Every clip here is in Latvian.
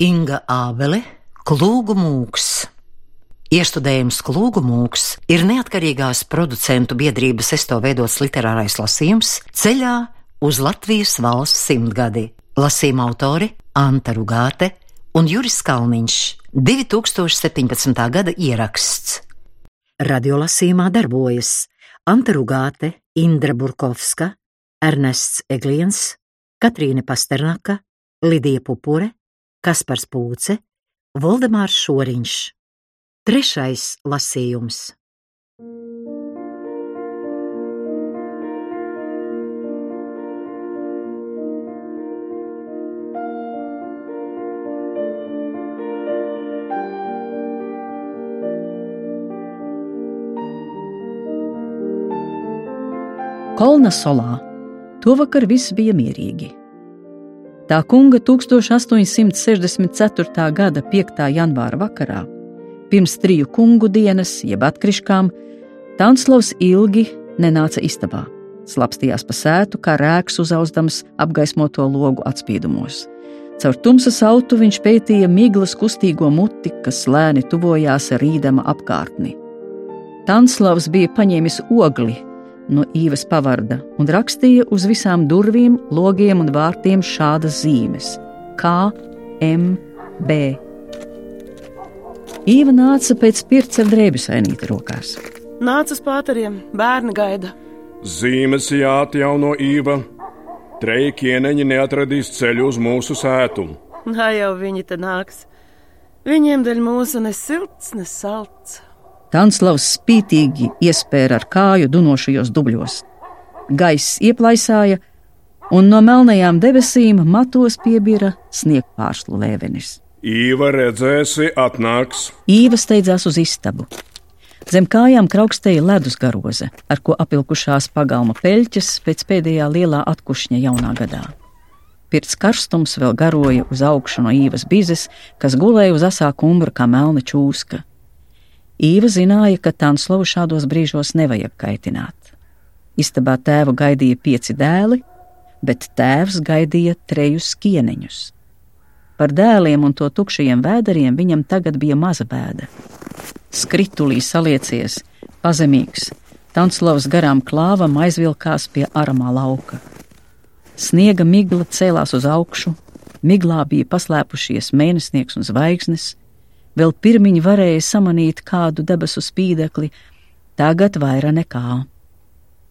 Inga Ābele, Klūgu mūks. Iestudējums Klūgu mūks ir neatkarīgās producentu biedrības esto veidots literārais lasījums ceļā uz Latvijas valsts simtgadi. Lasījuma autori Anta Rugāte un Juris Kalniņš 2017. gada ieraksts. Radiolasījumā darbojas Anta Rugāte, Indra Burkovska, Ernests Egliens, Katrīne Pasternaka, Lidija Pupure, Kaspars Pūce, Voldemārs Šoriņš. Trešais lasījums. Kolna solā. To vakar viss bija mierīgi. Tā kunga 1864. gada 5. janvāra vakarā, pirms triju kungu dienas, jeb atkriškām, Tanslavs ilgi nenāca istabā. Slapstījās pa sētu, kā rēks uzauzdams apgaismoto logu atspīdumos. Caur tumsas autu viņš pētīja miglas kustīgo muti, kas lēni tuvojās rīdama apkārtni. Tanslavs bija paņēmis ogli no īvas pavarda un rakstīja uz visām durvīm, logiem un vārtiem šādas zīmes - K, M, B. Īva nāca pēc pirts ar drēbju sainīti rokās. Nāca uz pāteriem, bērni gaida. Zīmes jāatjauno īva. Treji ķieneņi neatradīs ceļu uz mūsu sētu. Nā jau viņi te nāks. Viņiem dēļ mūsu ne silts, ne salds. Tanslavs spītīgi iespēra ar kāju dunošajos dubļos. Gaiss ieplaisāja, un no melnajām debesīm matos piebira sniegpārslu lēvenis. Īva redzēsi, atnāks. Īva steidzās uz istabu. Zem kājām kraukstēja ledus garoze, ar ko apilkušās pagalma peļķes pēc pēdējā lielā atkušņa jaunā gadā. Pirts karstums vēl garoja uz augšu no īvas bizes, kas gulēja uz asā kumbra kā melna čūska. Īva zināja, ka Tanslavu šādos brīžos nevajag kaitināt. Istabā tēvu gaidīja pieci dēli, bet tēvs gaidīja trejus skieneņus. Par dēliem un to tukšajiem vēderiem viņam tagad bija maza bēda. Skritulī saliecies, pazemīgs, Tanslavs garām klāvam aizvilkās pie aramā lauka. Sniega migla cēlās uz augšu, miglā bija paslēpušies mēnesnieks un zvaigznes, vēl pirmiņi varēja samanīt kādu debesu spīdekli, tagad vaira nekā.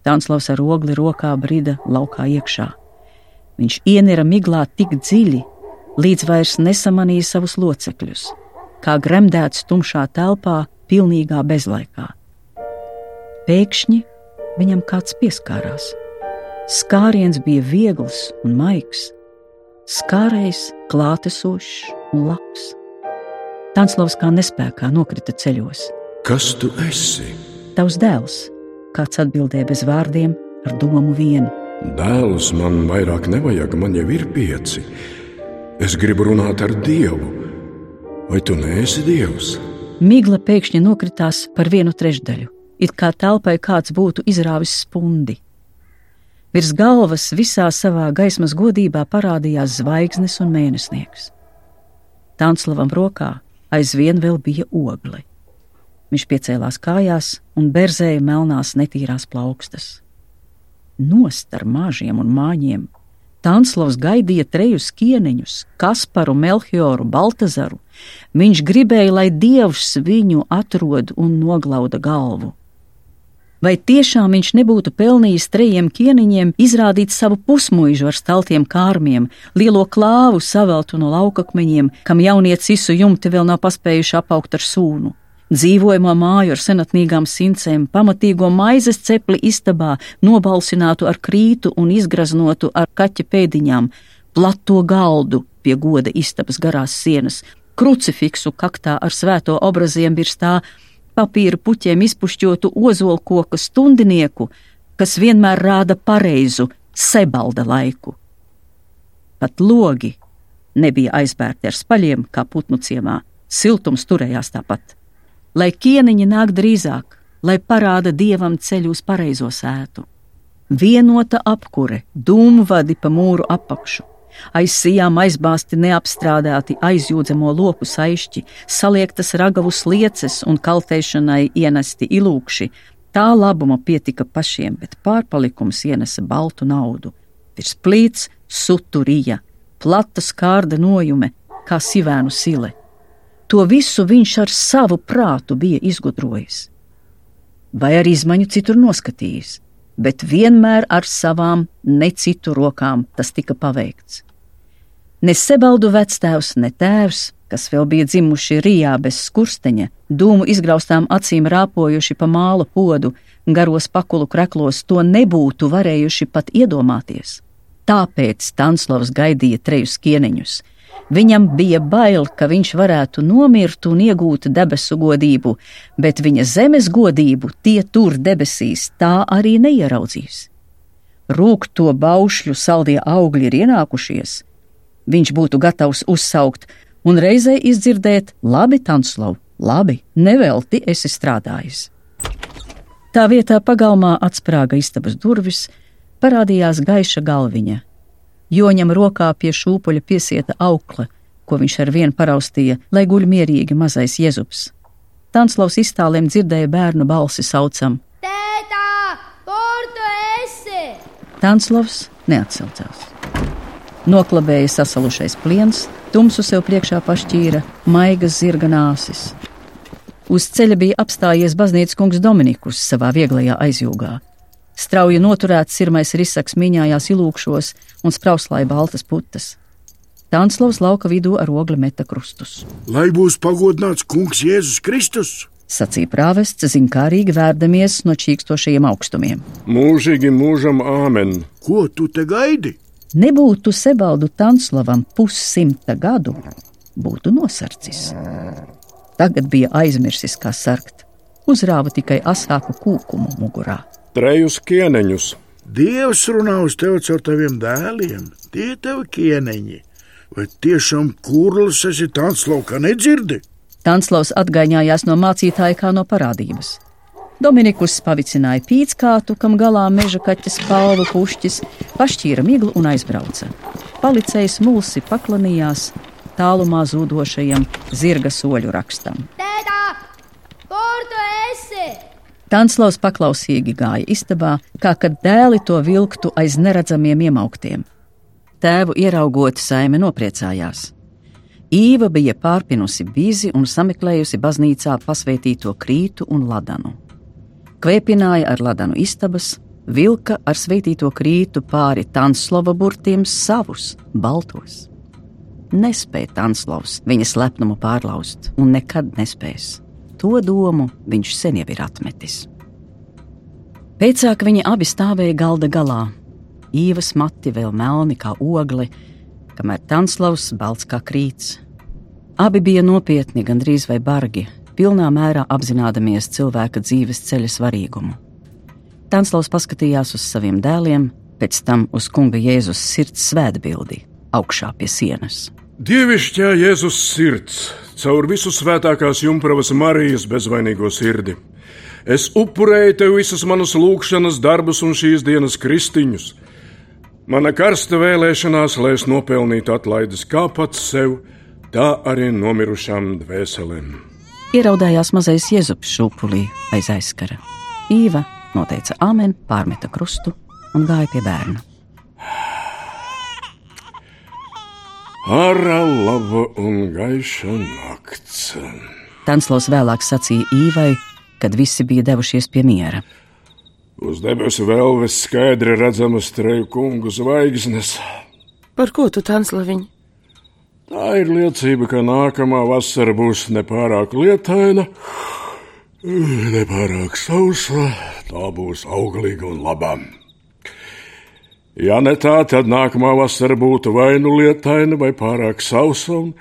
Tanslavs ar ogli rokā brida laukā iekšā. Viņš ienira miglā tik dziļi, līdz vairs nesamanīja savus locekļus, kā gremdēts tumšā telpā, pilnīgā bezlaikā. Pēkšņi viņam kāds pieskārās. Skāriens bija viegls un maigs, skārējs, klātesošs un labs. Tanslavs kā nespējā nokrita ceļos. Kas tu esi? Tavs dēls, kāds atbildēja bez vārdiem, ar domu vienu. Dēlus man vairāk nevajag, man jau ir pieci. Es gribu runāt ar Dievu. Vai tu neesi Dievs? Migla pēkšņi nokritās par vienu trešdaļu, it kā telpai kāds būtu izrāvis spundi. Virs galvas visā savā gaismas godībā parādījās zvaigznes un mēnesnieks. Tanslavam rokā aizvien vēl bija ogli. Viņš piecēlās kājās un berzēja melnās netīrās plaukstas. Nost ar māžiem un māņiem. Tanslavs gaidīja trejus ķieneņus, Kasparu, Melchioru, Baltazaru. Viņš gribēja, lai dievs viņu atrod un noglauda galvu. Vai tiešām viņš nebūtu pelnījis trejiem ķieniņiem izrādīt savu pusmuižu ar staltiem kārmiem, lielo klāvu saveltu no laukakmeņiem, kam jaunie cisu jumti vēl nav paspējuši apaugt ar sūnu? Dzīvojamo māju ar senatnīgām sincēm, pamatīgo maizes cepli istabā, nobalsinātu ar krītu un izgraznotu ar kaķa pēdiņām, plato galdu pie goda istabas garās sienas, krucifiksu kaktā ar svēto obraziem virs tā, papīra puķiem izpušķotu ozolkoka stundinieku, kas vienmēr rāda pareizu sebalda laiku. Pat logi nebija aizbērti ar spaļiem, kā putnu ciemā, siltums turējās tāpat. Lai ķēniņi nāk drīzāk, lai parāda dievam ceļu uz pareizo sētu. Vienota apkure, dūmvadi pa mūru apakšu, Aiz sijām aizbāzti neapstrādāti aizjūdzamo lopu saišķi, saliektas ragavu slieces un kaltēšanai ienesti ilūkši. Tā labuma pietika pašiem, bet pārpalikums ienesa baltu naudu. Virs plīts suturija, plata skārda nojume, kā sivēnu sile. To visu viņš ar savu prātu bija izgudrojis. Vai ar izmaiņu citur noskatījis, bet vienmēr ar savām, ne citu rokām tas tika paveikts. Ne sebaldu vectēvs, ne tēvs, kas vēl bija dzimuši Rijā bez skursteņa, dūmu izgraustām acīm rāpojuši pa māla podu, garos pakulu kreklos, to nebūtu varējuši pat iedomāties. Tāpēc Stanslavs gaidīja trejus ķieneņus. Viņam bija bail, ka viņš varētu nomirt un iegūt debesu godību, bet viņa zemes godību tie tur debesīs tā arī neieraudzīs. Rūkto baušļu saldie augļi ir ienākušies, viņš būtu gatavs uzsaukt un reizē izdzirdēt: Labi, Tanslav, labi, nevelti esi strādājis. Tā vietā pagalmā atsprāga istabas durvis, parādījās gaiša galviņa. Joņam rokā pie šūpuļa piesieta aukla, ko viņš ar vienu paraustīja, lai guļ mierīgi mazais jezups. Tanslavs iztālēm dzirdēja bērnu balsi saucam: Tētā, kur tu esi? Tanslavs neatsaucās. Noklabēja sasalušais pliens, tumsu sev priekšā pašķīra maigas zirga nāsis. Uz ceļa bija apstājies baznīcas kungs Dominikus savā vieglajā aizjūgā. Strauji noturēts sirmais risaks mīņājās ilūkšos un sprauslāja baltas putas. Tānslavs lauka vidū ar ogli meta krustus. Lai būs pagodināts kungs Jēzus Kristus! Sacīja prāvests, zinkārīgi vērdamies no čīkstošajiem augstumiem. Mūžīgi mūžam āmen. Ko tu te gaidi? Nebūtu Sebaldu Tanslavam pussimta gadu, būtu nosarcis. Tagad bija aizmirsis, kā sarkt. Uzrāva tikai asāku kūkumu mugurā. Trejus ķieneņus. Dievs runā uz tevi caur taviem dēliem, tie tevi ķieneņi. Vai tiešām kurls esi tāds laukā nedzirdi? Tanslavs atgaiņājās no mācītāja kā no parādības. Dominikus pavicināja pīckātu, kam galā meža kaķis palvu pušķis, pašķīra miglu un aizbrauca. Palicējs mulsi paklanījās tālumā zūdošajam zirga soļu rakstam. Tētā, kur tu esi? Tanslavs paklausīgi gāja istabā, kā kad dēli to vilktu aiz neredzamiem iemauktiem. Tēvu ieraugot, saime nopriecājās. Īva bija pārpinusi bizi un sameklējusi baznīcā pasvētīto krītu un ladanu. Kvēpināja ar ladanu istabas, vilka ar sveitīto krītu pāri Tanslava burtiem savus, baltos. Nespēja Tanslavs viņa slepnumu pārlauzt, un nekad nespēs. To domu viņš sen jau ir atmetis. Pēcāk viņi abi stāvēja galda galā, īvas mati vēl melni kā ogli, kamēr Tanslavs balts kā krīts. Abi bija nopietni, gandrīz vai bargi, pilnā mērā apzināmies cilvēka dzīves ceļa svarīgumu. Tanslavs paskatījās uz saviem dēliem, pēc tam uz kunga Jēzus sirds svētbildi augšā pie sienas. Dievišķā Jēzus sirds, caur visu svētākās jumpravas Marijas bezvainīgo sirdi. Es upurēju tev visas manas lūgšanas darbus un šīs dienas kristiņus. Mana karsta vēlēšanās, lai es nopelnītu atlaides kā pats sev, tā arī nomirušām dvēselēm. Ieraudājās mazais Jēzus šūpulī aiz aizskara. Īva noteica amen, pārmeta krustu un gāja pie bērna. Ārā laba un gaiša nakts. Tanslavs vēlāk sacīja Īvai, kad visi bija devušies pie miera. Uz debesu vēlves skaidri redzamas treju kungu zvaigznes. Par ko tu tanslaviņ? Tā ir liecība, ka nākamā vasara būs nepārāk lietaina, nepārāk sausa, tā būs auglīga un laba. Ja ne tā, tad nākamā vasara būtu vai nu lietaina, vai pārāk sausa un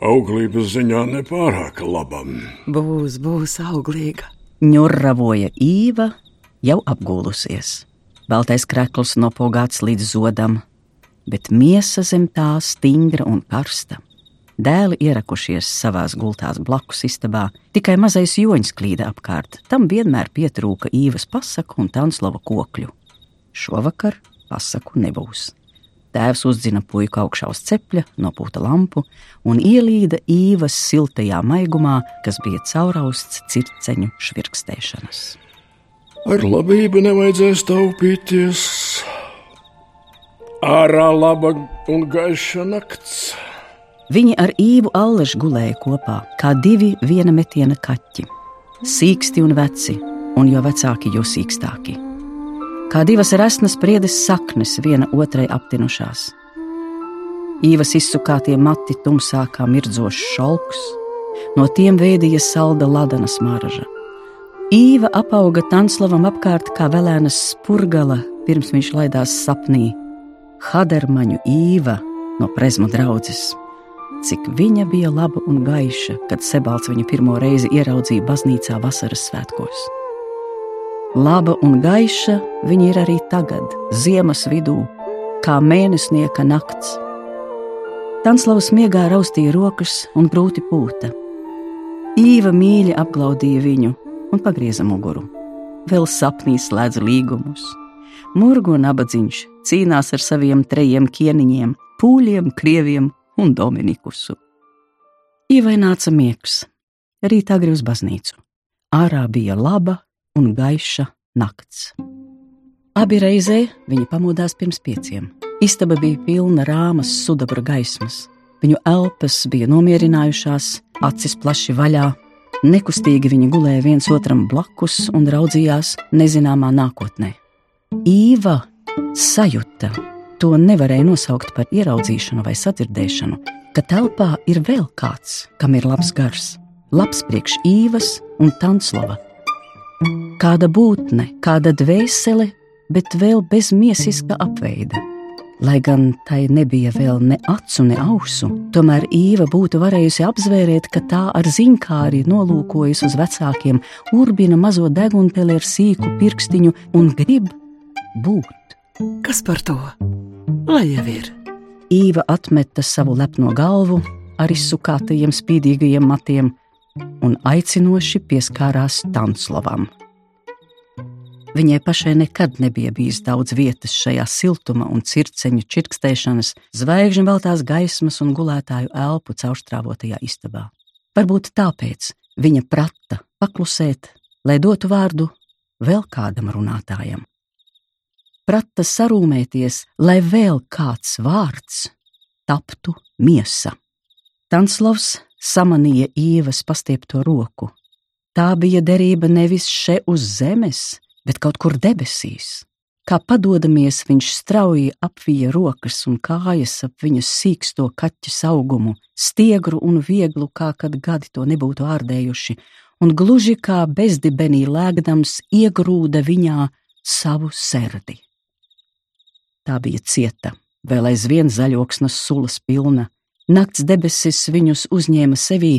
auglības ziņā nepārāk laba. Būs, būs auglīga. Ņurravoja īva, jau apgūlusies. Baltais krekls nopogāts līdz zodam, bet miesa zem tā stingra un karsta. Dēli ierakušies savās gultās blakus istabā, tikai mazais joņš klīda apkārt. Tam vienmēr pietrūka īvas pasaku un tanslava kokļu. Šovakar pasaku nebūs. Tēvs uzdzina puiku augšā uz cepļa, nopūta lampu un ielīda īvas siltajā maigumā, kas bija caurausts circeņu švirkstēšanas. Ar labību nevajadzēs taupīties. Ārā laba un gaiša nakts. Viņi ar īvu allešu gulēja kopā, kā divi viena metiena kaķi. Sīksti un veci, un jo vecāki, jo sīkstāki kā divas resnas priedes saknes viena otrai aptinušās. Īvas izsukātie mati tumsā kā mirdzošs šalks, no tiem veidīja salda ladana smarža. Īva apauga Tanslavam apkārt kā velēnas spurgala, pirms viņš laidās sapnī. Hadermaņu īva no prezmu draudzes. Cik viņa bija laba un gaiša, kad Sebalts viņu pirmo reizi ieraudzīja baznīcā vasaras svētkos. Laba un gaiša viņa ir arī tagad, ziemas vidū, kā mēnesnieka nakts. Tanslavas miegā raustīja rokas un grūti pūta. Īva mīļi apglaudīja viņu un pagrieza muguru. Vēl sapnī slēdz līgumus. Murgo nabadzīņš cīnās ar saviem trejiem ķēniņiem, pūļiem, krieviem un dominikusu. Īvai nāca miegs, rīt agri uz baznīcu. Ārā bija laba un gaiša nakts. Abi reizē viņi pamodās pirms pieciem. Istaba bija pilna rāmas, sudabra gaismas. Viņu elpas bija nomierinājušās, acis plaši vaļā. Nekustīgi viņi gulēja viens otram blakus un raudzījās nezināmā nākotnē. Īva sajūta, to nevarēja nosaukt par ieraudzīšanu vai sadzirdēšanu, ka telpā ir vēl kāds, kam ir labs gars, labs priekš īvas un tanslova Kāda būtne, kāda dvēsele, bet vēl bez miesiska apveida. Lai gan tai nebija vēl ne acu, ne ausu, tomēr Īva būtu varējusi apzvērēt, ka tā ar zinkāri nolūkojas uz vecākiem, urbina mazo degunteli ar sīku pirkstiņu un grib būt. Kas par to? Lai jau ir. Īva atmeta savu lepno galvu ar izsukātajiem spīdīgajiem matiem un aicinoši pieskārās Tanslavam. Viņai pašai nekad nebija bijis daudz vietas šajā siltuma un cirksteņu čirkstēšanas, zvaigžņu veltās gaismas un gulētāju elpu caurstrāvotajā istabā. Varbūt tāpēc viņa prata paklusēt, lai dotu vārdu vēl kādam runātājam. Prata sarūmēties, lai vēl kāds vārds taptu miesa. Tanslavs samanīja īvas pastiepto roku. Tā bija derība nevis še uz zemes, bet kaut kur debesīs. Kā padodamies, viņš strauji apvija rokas un kājas ap viņas sīksto kaķa augumu, stiegru un vieglu, kā kad gadi to nebūtu ārdējuši, un gluži kā bezdibenī lēgdams iegrūda viņā savu serdi. Tā bija cieta, vēl aizvien zaļoksnas sulas pilna, nakts debesis viņus uzņēma sevī,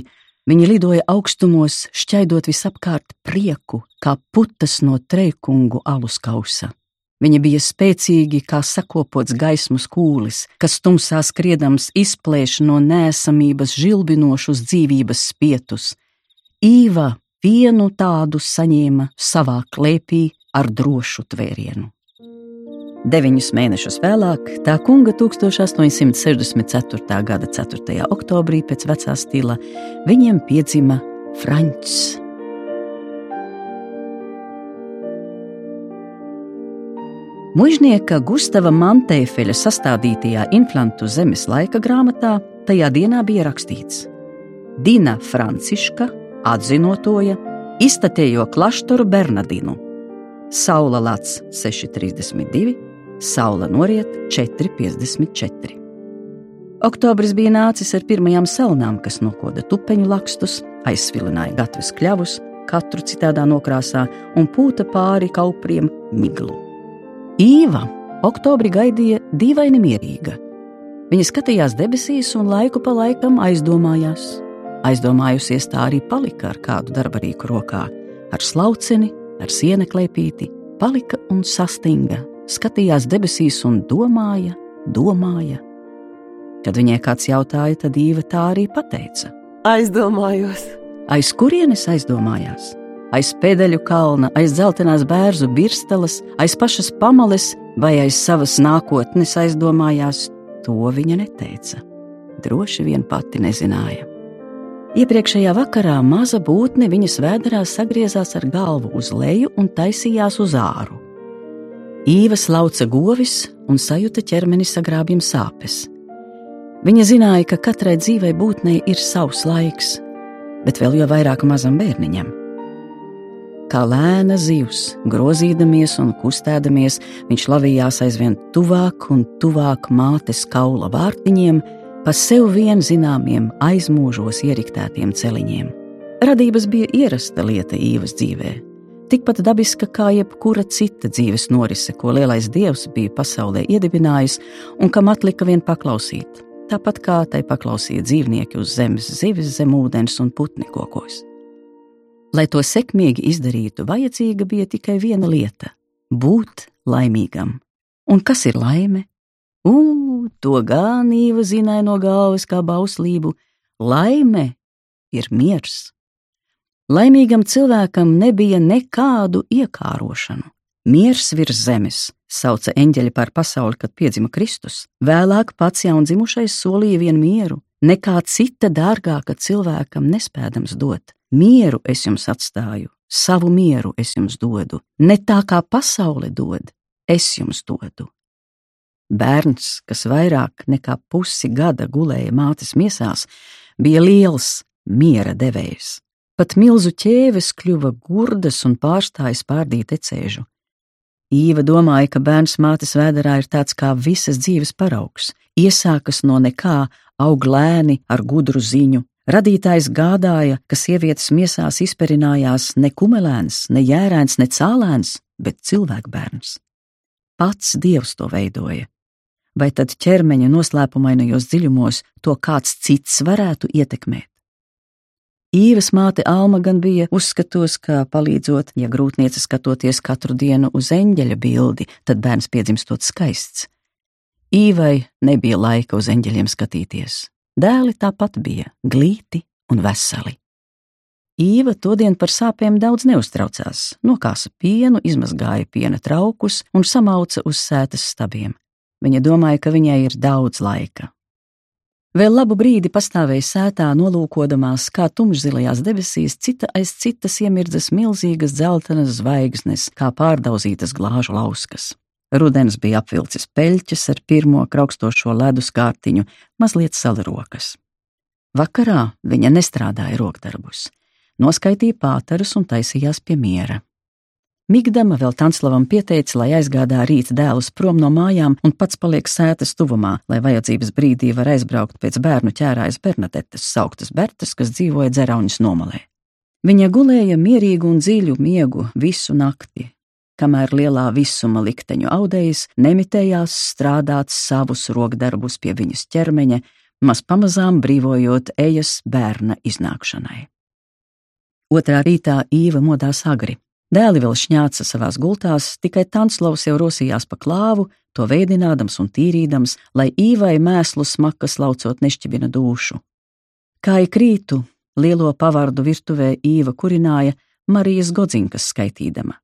Viņi lidoja augstumos, šķaidot visapkārt prieku, kā putas no treikungu alus kausa. Viņi bija spēcīgi kā sakopots gaismas kūlis, kas tumsā skriedams izplēš no nēsamības žilbinošus dzīvības spietus. Īva vienu tādu saņēma savā klēpī ar drošu tvērienu. Deviņus mēnešus vēlāk, tā kunga 1864. gada 4. oktobrī pēc vecā stila viņiem piedzima Frančs. Mužnieka Gustava Mantēfeļa sastādītajā inflantu zemes laika grāmatā tajā dienā bija rakstīts: Dina Franciska atzinotoja iztatējo klaštoru Bernardinu. Saula Lats 632 Saula noriet 4,54. Oktobris bija nācis ar pirmajām salnām, kas nokoda tupeņu lakstus, aizsvilināja gatavus kļavus, katru citādā nokrāsā, un pūta pāri kaupriem miglu. Īva oktobrī gaidīja dīvaini mierīga. Viņa skatījās debesīs un laiku pa laikam aizdomājās. Aizdomājusies tā arī palika ar kādu darbarīku rokā, ar slauceni, ar siena klēpīti, palika un sastinga skatījās debesīs un domāja, domāja. Kad viņai kāds jautāja, tad Īva tā arī pateica. Aizdomājos. Aiz kurienes aizdomājās? Aiz pedeļu kalna, aiz dzeltenās bērnu birsteles, aiz pašas pamales vai aiz savas nākotnes aizdomājās, to viņa neteica. Droši vien pati nezināja. Iepriekšējā vakarā maza būtne viņas vēderā sagriezās ar galvu uz leju un taisījās uz āru. Īva slauca govis un sajūta ķermeni sagrābjam sāpes. Viņa zināja, ka katrai dzīvei būtnei ir savs laiks, bet vēl jau vairāk mazam bērniņam. Kā lēna zivs, grozīdamies un kustēdamies, viņš lavījās aizvien tuvāk un tuvāk mātes kaula vārtiņiem, pa sev vien zināmiem aizmūžos ieriktētiem celiņiem. Radības bija ierasta lieta īvas dzīvē, tikpat dabiska kā jebkura cita dzīves norise, ko lielais dievs bija pasaulē iedibinājis un kam atlika vien paklausīt tāpat kā tai paklausīja dzīvnieki uz zemes, zivis zem ūdens un putni kokos. Lai to sekmīgi izdarītu, vajadzīga bija tikai viena lieta - būt laimīgam. Un kas ir laime? Ugh, to ganīva zināja no galvas kā bauslību. Laime ir miers. Laimīgam cilvēkam nebija nekādu iekārošanu. Miers virs zemes, sauca eņģeļi par pasauli, kad piedzima Kristus. Vēlāk pats jaundzimušais solīja vien mieru, nekā cita dārgāka cilvēkam nespēdams dot. Mieru es jums atstāju, savu mieru es jums dodu, ne tā kā pasaule dod, es jums dodu. Bērns, kas vairāk nekā pusi gada gulēja mātes miesās, bija liels miera devējs. Pat milzu ķēves kļuva gurdas un pārstāja spārdīt ecēžu. Īva domāja, ka bērns mātes vēderā ir tāds kā visas dzīves paraugs, iesākas no nekā, aug lēni ar gudru ziņu. Radītājs gādāja, ka sievietes miesās izperinājās ne kumelēns, ne jērēns, ne cālēns, bet cilvēkbērns. Pats dievs to veidoja. Vai tad ķermeņa noslēpumainajos dziļumos to kāds cits varētu ietekmēt? Īvas māte Alma gan bija uzskatos, ka palīdzot, ja grūtniece skatoties katru dienu uz eņģeļa bildi, tad bērns piedzimstot skaists. Īvai nebija laika uz eņģeļiem skatīties. Dēli tāpat bija glīti un veseli. Īva todien par sāpēm daudz neuztraucās, nokāsa pienu, izmazgāja piena traukus un samauca uz sētas stabiem. Viņa domāja, ka viņai ir daudz laika, Vēl labu brīdi pastāvēja sētā, nolūkodamās, kā tumšzilajās debesīs, cita aiz citas iemirdzas milzīgas dzeltenas zvaigznes, kā pārdauzītas glāžu lauskas. Rudens bija apvilcis peļķes ar pirmo kraukstošo ledus kārtiņu, mazliet salrokas. Vakarā viņa nestrādāja rokdarbus, noskaitīja pāterus un taisījās pie miera. Migdama vēl Tanslavam pieteica, lai aizgādā rīt dēlus prom no mājām un pats paliek sētas tuvumā, lai vajadzības brīdī var aizbraukt pēc bērnu ķērājas Bernadetes, sauktas Bertas, kas dzīvoja dzerauņas nomalē. Viņa gulēja mierīgu un dziļu miegu visu nakti, kamēr lielā visuma likteņu audējs nemitējās strādāt savus rokdarbus pie viņas ķermeņa, maz pamazām brīvojot ejas bērna iznākšanai. Otrā rītā Īva modās agri. Dēli vēl šņāca savās gultās, tikai Tanslovs jau rosījās pa klāvu, to veidinādams un tīrīdams, lai īvai mēslu smakas laucot nešķibina dušu. Kā ik rītu, lielo pavardu virtuvē īva kurināja Marijas godzinkas skaitīdama,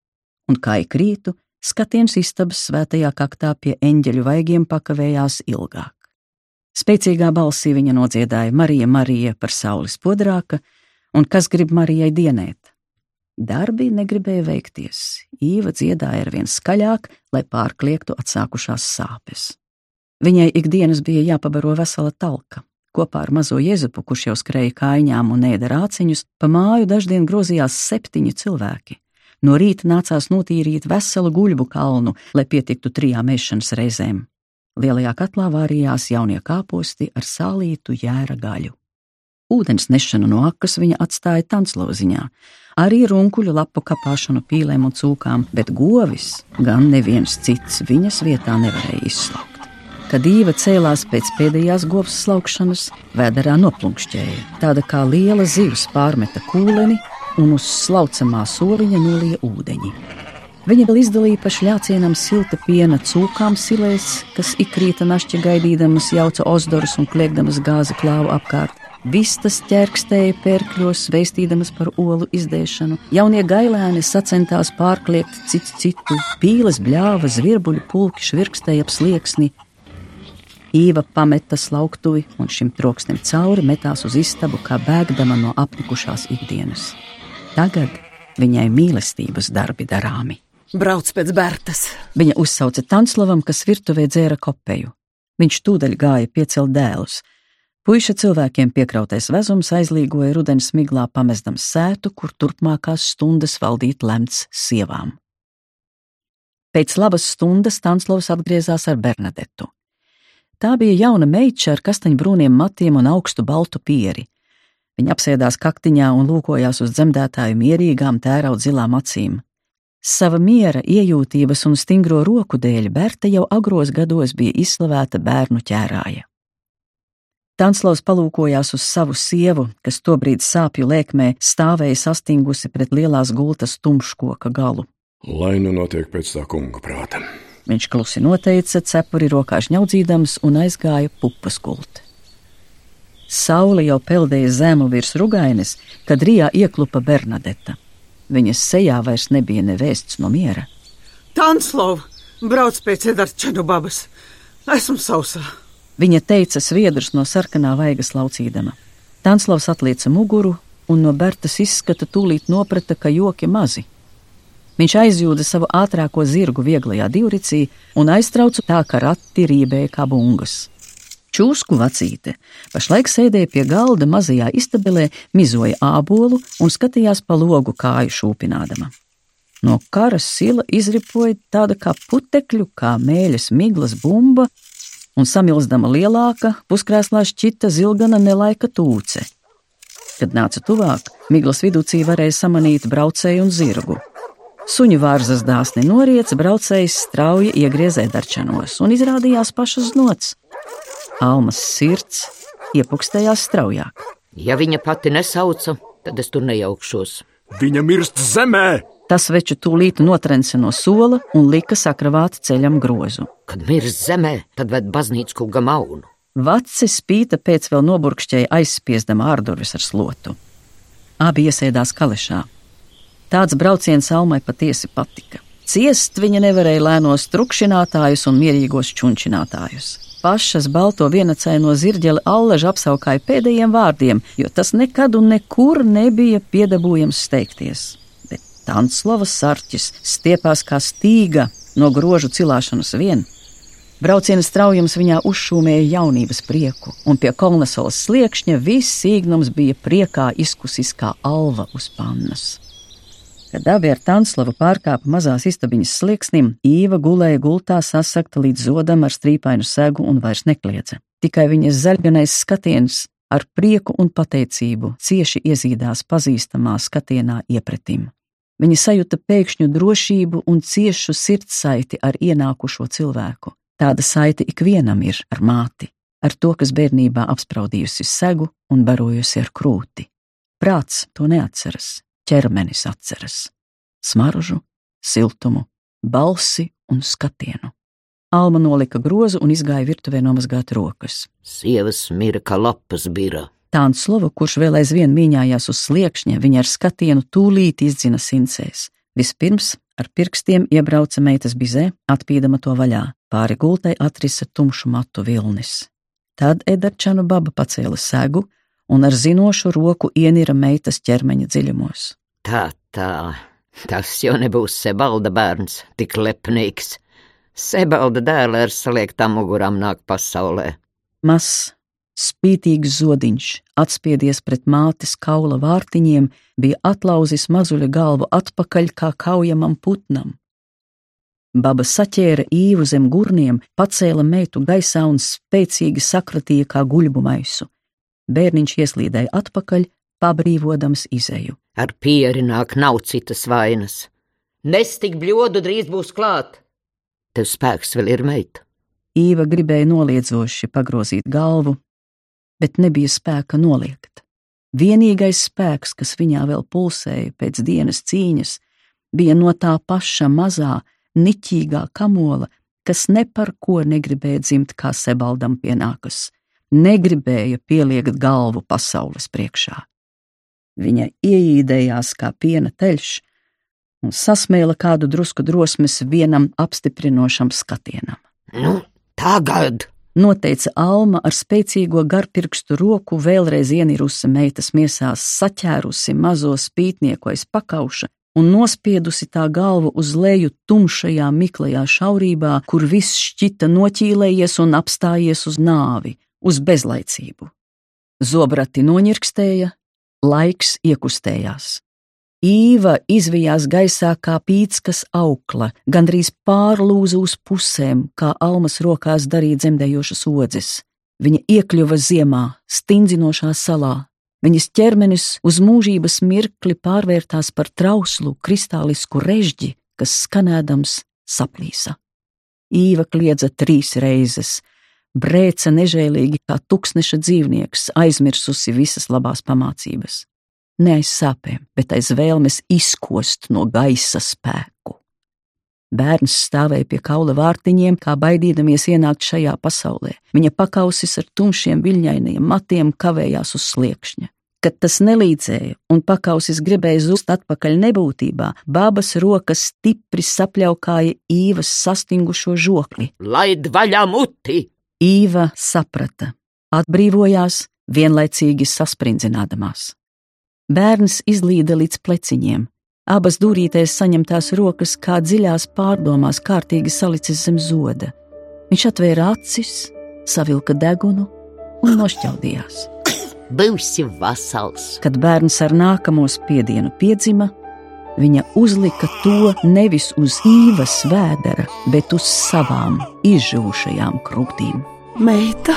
un kā ik rītu, skatiens istabas svētajā kaktā pie eņģeļu vaigiem pakavējās ilgāk. Spēcīgā balsī viņa nodziedāja Marija, Marija par saules podrāka, un kas grib Marijai dienēt. Darbi negribēja veikties, Īva dziedāja ar vien skaļāk, lai pārkliegtu atsākušās sāpes. Viņai ikdienas bija jāpabaro vesela talka. Kopā ar mazo Jēzupu, kurš jau skrēja kājām un ēda rāciņus, pa māju daždien grozījās septiņi cilvēki. No rīta nācās notīrīt veselu guļbu kalnu, lai pietiktu trijām ēšanas reizēm. Lielajā katlā vārījās jaunie kāposti ar sālītu jēra gaļu. Ūdens nešanu no akas viņa atstāja tansloziņā, arī runkuļu lapu kapāšanu pīlēm un cūkām, bet govis gan neviens cits viņas vietā nevarēja izslaukt. Kad īva cēlās pēc pēdējās govs slaukšanas, vēderā noplunkšķēja, tāda kā liela zivs pārmeta kūleni un uz slaucamā soliņa nolīja ūdeņi. Viņa vēl izdalīja pa šļācienam silta piena cūkām silēs, kas ikrīta našķi gaidīdamas jauca ozdorus un kliegdamas gāzi klāvu apkārt Vistas ķerkstēja pērkļos, veistīdamas par olu izdēšanu, jaunie gailēni sacentās pārkliegt citu citu, pīles bļāva, zvirbuļu pulki švirkstēja ap slieksni. Īva pameta slauktuvi un šim troksnim cauri metās uz istabu, kā bēgdama no apnikušās ikdienas. Tagad viņai mīlestības darbi darāmi. Brauc pēc Bertas. Viņa uzsauca Tanslavam, kas virtuvē dzēra kopēju. Viņš tūdaļ gāja piecelt dēlus. Puiša cilvēkiem piekrautais vezums aizlīgoja rudens miglā, pamestams sētu, kur turpmākās stundas valdīt lemts sievām. Pēc labas stundas Stanslovs atgriezās ar Bernadetu. Tā bija jauna meitša ar kastaņbrūniem matiem un augstu baltu pieri. Viņa apsēdās kaktiņā un lūkojās uz dzemdētāju mierīgām, tēraut zilām acīm. Sava miera, iejūtības un stingro roku dēļ Berta jau agros gados bija izslavēta bērnu ķērāja. Tanslavs palūkojās uz savu sievu, kas tobrīd sāpju lēkmē stāvēja sastingusi pret lielās gultas tumškoka galu. Lai nu notiek pēc tā kunga prāta. Viņš klusi noteica, cepuri rokā šņaudzīdams un aizgāja pupas gulti. Saule jau peldēja zemu virs rugaines, kad Rijā ieklupa Bernadeta. Viņas sejā vairs nebija nevēsts no miera. Tanslov, brauc pēc Edarčanu babas. Esmu sausā. Viņa teica sviedrus no sarkanā vaigas laucīdama. Tanslavs atlieca muguru, un no Bertas izskata tūlīt noprata, ka joki mazi. Viņš aizjūda savu ātrāko zirgu vieglajā divricī un aiztrauca tā, ka rati rībēja kā bungas. Čūsku vacīte pašlaik sēdēja pie galda mazajā istabelē, mizoja ābolu un skatījās pa logu kāju šūpinādama. No karas sila izripoja tāda kā putekļu, kā mēļas miglas bumba, un samilzdama lielāka, puskrēslā šķita zilgana nelaika tūce. Kad nāca tuvāk, miglas vidūcī varēja samanīt braucēju un zirgu. Suņu vārzas dāsni noriets, braucējs strauji iegriezē darčanos un izrādījās pašas nots. Almas sirds iepukstējās straujāk. Ja viņa pati nesauca, tad es tur nejaukšos. Viņa mirst zemē! Tas veču tūlīt notrenca no sola un lika sakravāt ceļam grozu. Kad mirst zemē, tad ved baznīcu kungam aunu. Vaci spīta pēc vēl noburkšķēja aizspiezdama ārdurvis ar slotu. Abi iesēdās kalešā. Tāds brauciens Almai patiesi patika. Ciest viņa nevarēja lēnos trukšinātājus un mierīgos čunčinātājus. Pašas balto vienacaino zirģeli allaž apsaukāja pēdējiem vārdiem, jo tas nekad un nekur nebija piedabūjams steigties. Tanslavas sarķis stiepās kā stīga no grožu cilāšanas vien. Brauciena straujums viņā uzšūmēja jaunības prieku, un pie kolnesolas sliekšņa viss sīgnums bija priekā izkusis kā alva uz pannas. Kad abi ar Tanslavu pārkāpa mazās istabiņas slieksnim, Īva gulēja gultā sasakta līdz zodam ar strīpainu segu un vairs nekliedza. Tikai viņas zaļganais skatiens ar prieku un pateicību cieši iezīdās pazīstamā skatienā iepretim. Viņa sajūta pēkšņu drošību un ciešu sirdssaiti ar ienākušo cilvēku. Tāda saite ikvienam ir ar māti, ar to, kas bērnībā apspraudījusi segu un barojusi ar krūti. Prāts to neatceras, ķermenis atceras - smaržu, siltumu, balsi un skatienu. Alma nolika grozu un izgāja virtuvē nomazgāt rokas. Sievas mira kā lapas bira. Tānslova, kurš vēl aizvien mīņājās uz sliekšņa, viņa ar skatienu tūlīt izdzina sincēs. Vispirms ar pirkstiem iebrauca meitas bizē, atpīdama to vaļā, pāri gultai atrisa tumšu matu vilnis. Tad Edarčanu baba pacēla segu un ar zinošu roku ienira meitas ķermeņa dziļumos. Tā, tā, tas jau nebūs Sebalda bērns, tik lepnīgs. Sebalda dēla ar saliektām mugurām nāk pasaulē. Mazs, Spītīgs zodiņš, atspiedies pret mātes kaula vārtiņiem, bija atlauzis mazuļa galvu atpakaļ kā kaujamam putnam. Baba saķēra īvu zem gurniem, pacēla meitu gaisā un spēcīgi sakratīja kā guļbu maisu. Bērniņš ieslīdēja atpakaļ, pabrīvodams izēju. Ar pieri nāk nav citas vainas. Nestik bļodu drīz būs klāt. Tev spēks vēl ir meita. Īva gribēja noliedzoši pagrozīt galvu, bet nebija spēka noliegt. Vienīgais spēks, kas viņā vēl pulsēja pēc dienas cīņas, bija no tā paša mazā, niķīgā kamola, kas ne par ko negribēja dzimt, kā sebaldam pienākas. negribēja pieliekt galvu pasaules priekšā. Viņa ieīdējās kā piena teļš un sasmēla kādu drusku drosmes vienam apstiprinošam skatienam. Nu, tagad! Noteica Alma ar spēcīgo garpirkstu roku, vēlreiz ienirusi meitas miesās, saķērusi mazo spītnieku aiz pakauša un nospiedusi tā galvu uz leju tumšajā miklajā šaurībā, kur viss šķita noķīlējies un apstājies uz nāvi, uz bezlaicību. Zobrati noņirkstēja, laiks iekustējās. Īva izvijās gaisā kā pītskas aukla, gandrīz pārlūza uz pusēm, kā almas rokās darīja dzemdējošas odzes. Viņa iekļuva ziemā, stingzinošā salā. Viņas ķermenis uz mūžības mirkli pārvērtās par trauslu, kristālisku režģi, kas skanēdams saplīsa. Īva kliedza trīs reizes, brēca nežēlīgi kā tuksneša dzīvnieks, aizmirsusi visas labās pamācības ne aiz sāpēm, bet aiz vēlmes izkost no gaisa spēku. Bērns stāvēja pie kaula vārtiņiem, kā baidīdamies ienākt šajā pasaulē. Viņa pakausis ar tumšiem viļņainiem matiem kavējās uz sliekšņa. Kad tas nelīdzēja un pakausis gribēja zust atpakaļ nebūtībā, babas rokas stipri sapļaukāja īvas sastingušo žokli. Laid vaļā muti! Īva saprata, atbrīvojās, vienlaicīgi sasprindzinādamās. Bērns izlīda līdz pleciņiem. Abas dūrītēs saņemtās rokas kā dziļās pārdomās kārtīgi salicis zem zoda. Viņš atvēra acis, savilka degunu un nošķaudījās. Būsi vasals! Kad bērns ar nākamo spiedienu piedzima, viņa uzlika to nevis uz īvas vēdera, bet uz savām izžūšajām krūtīm. Meita,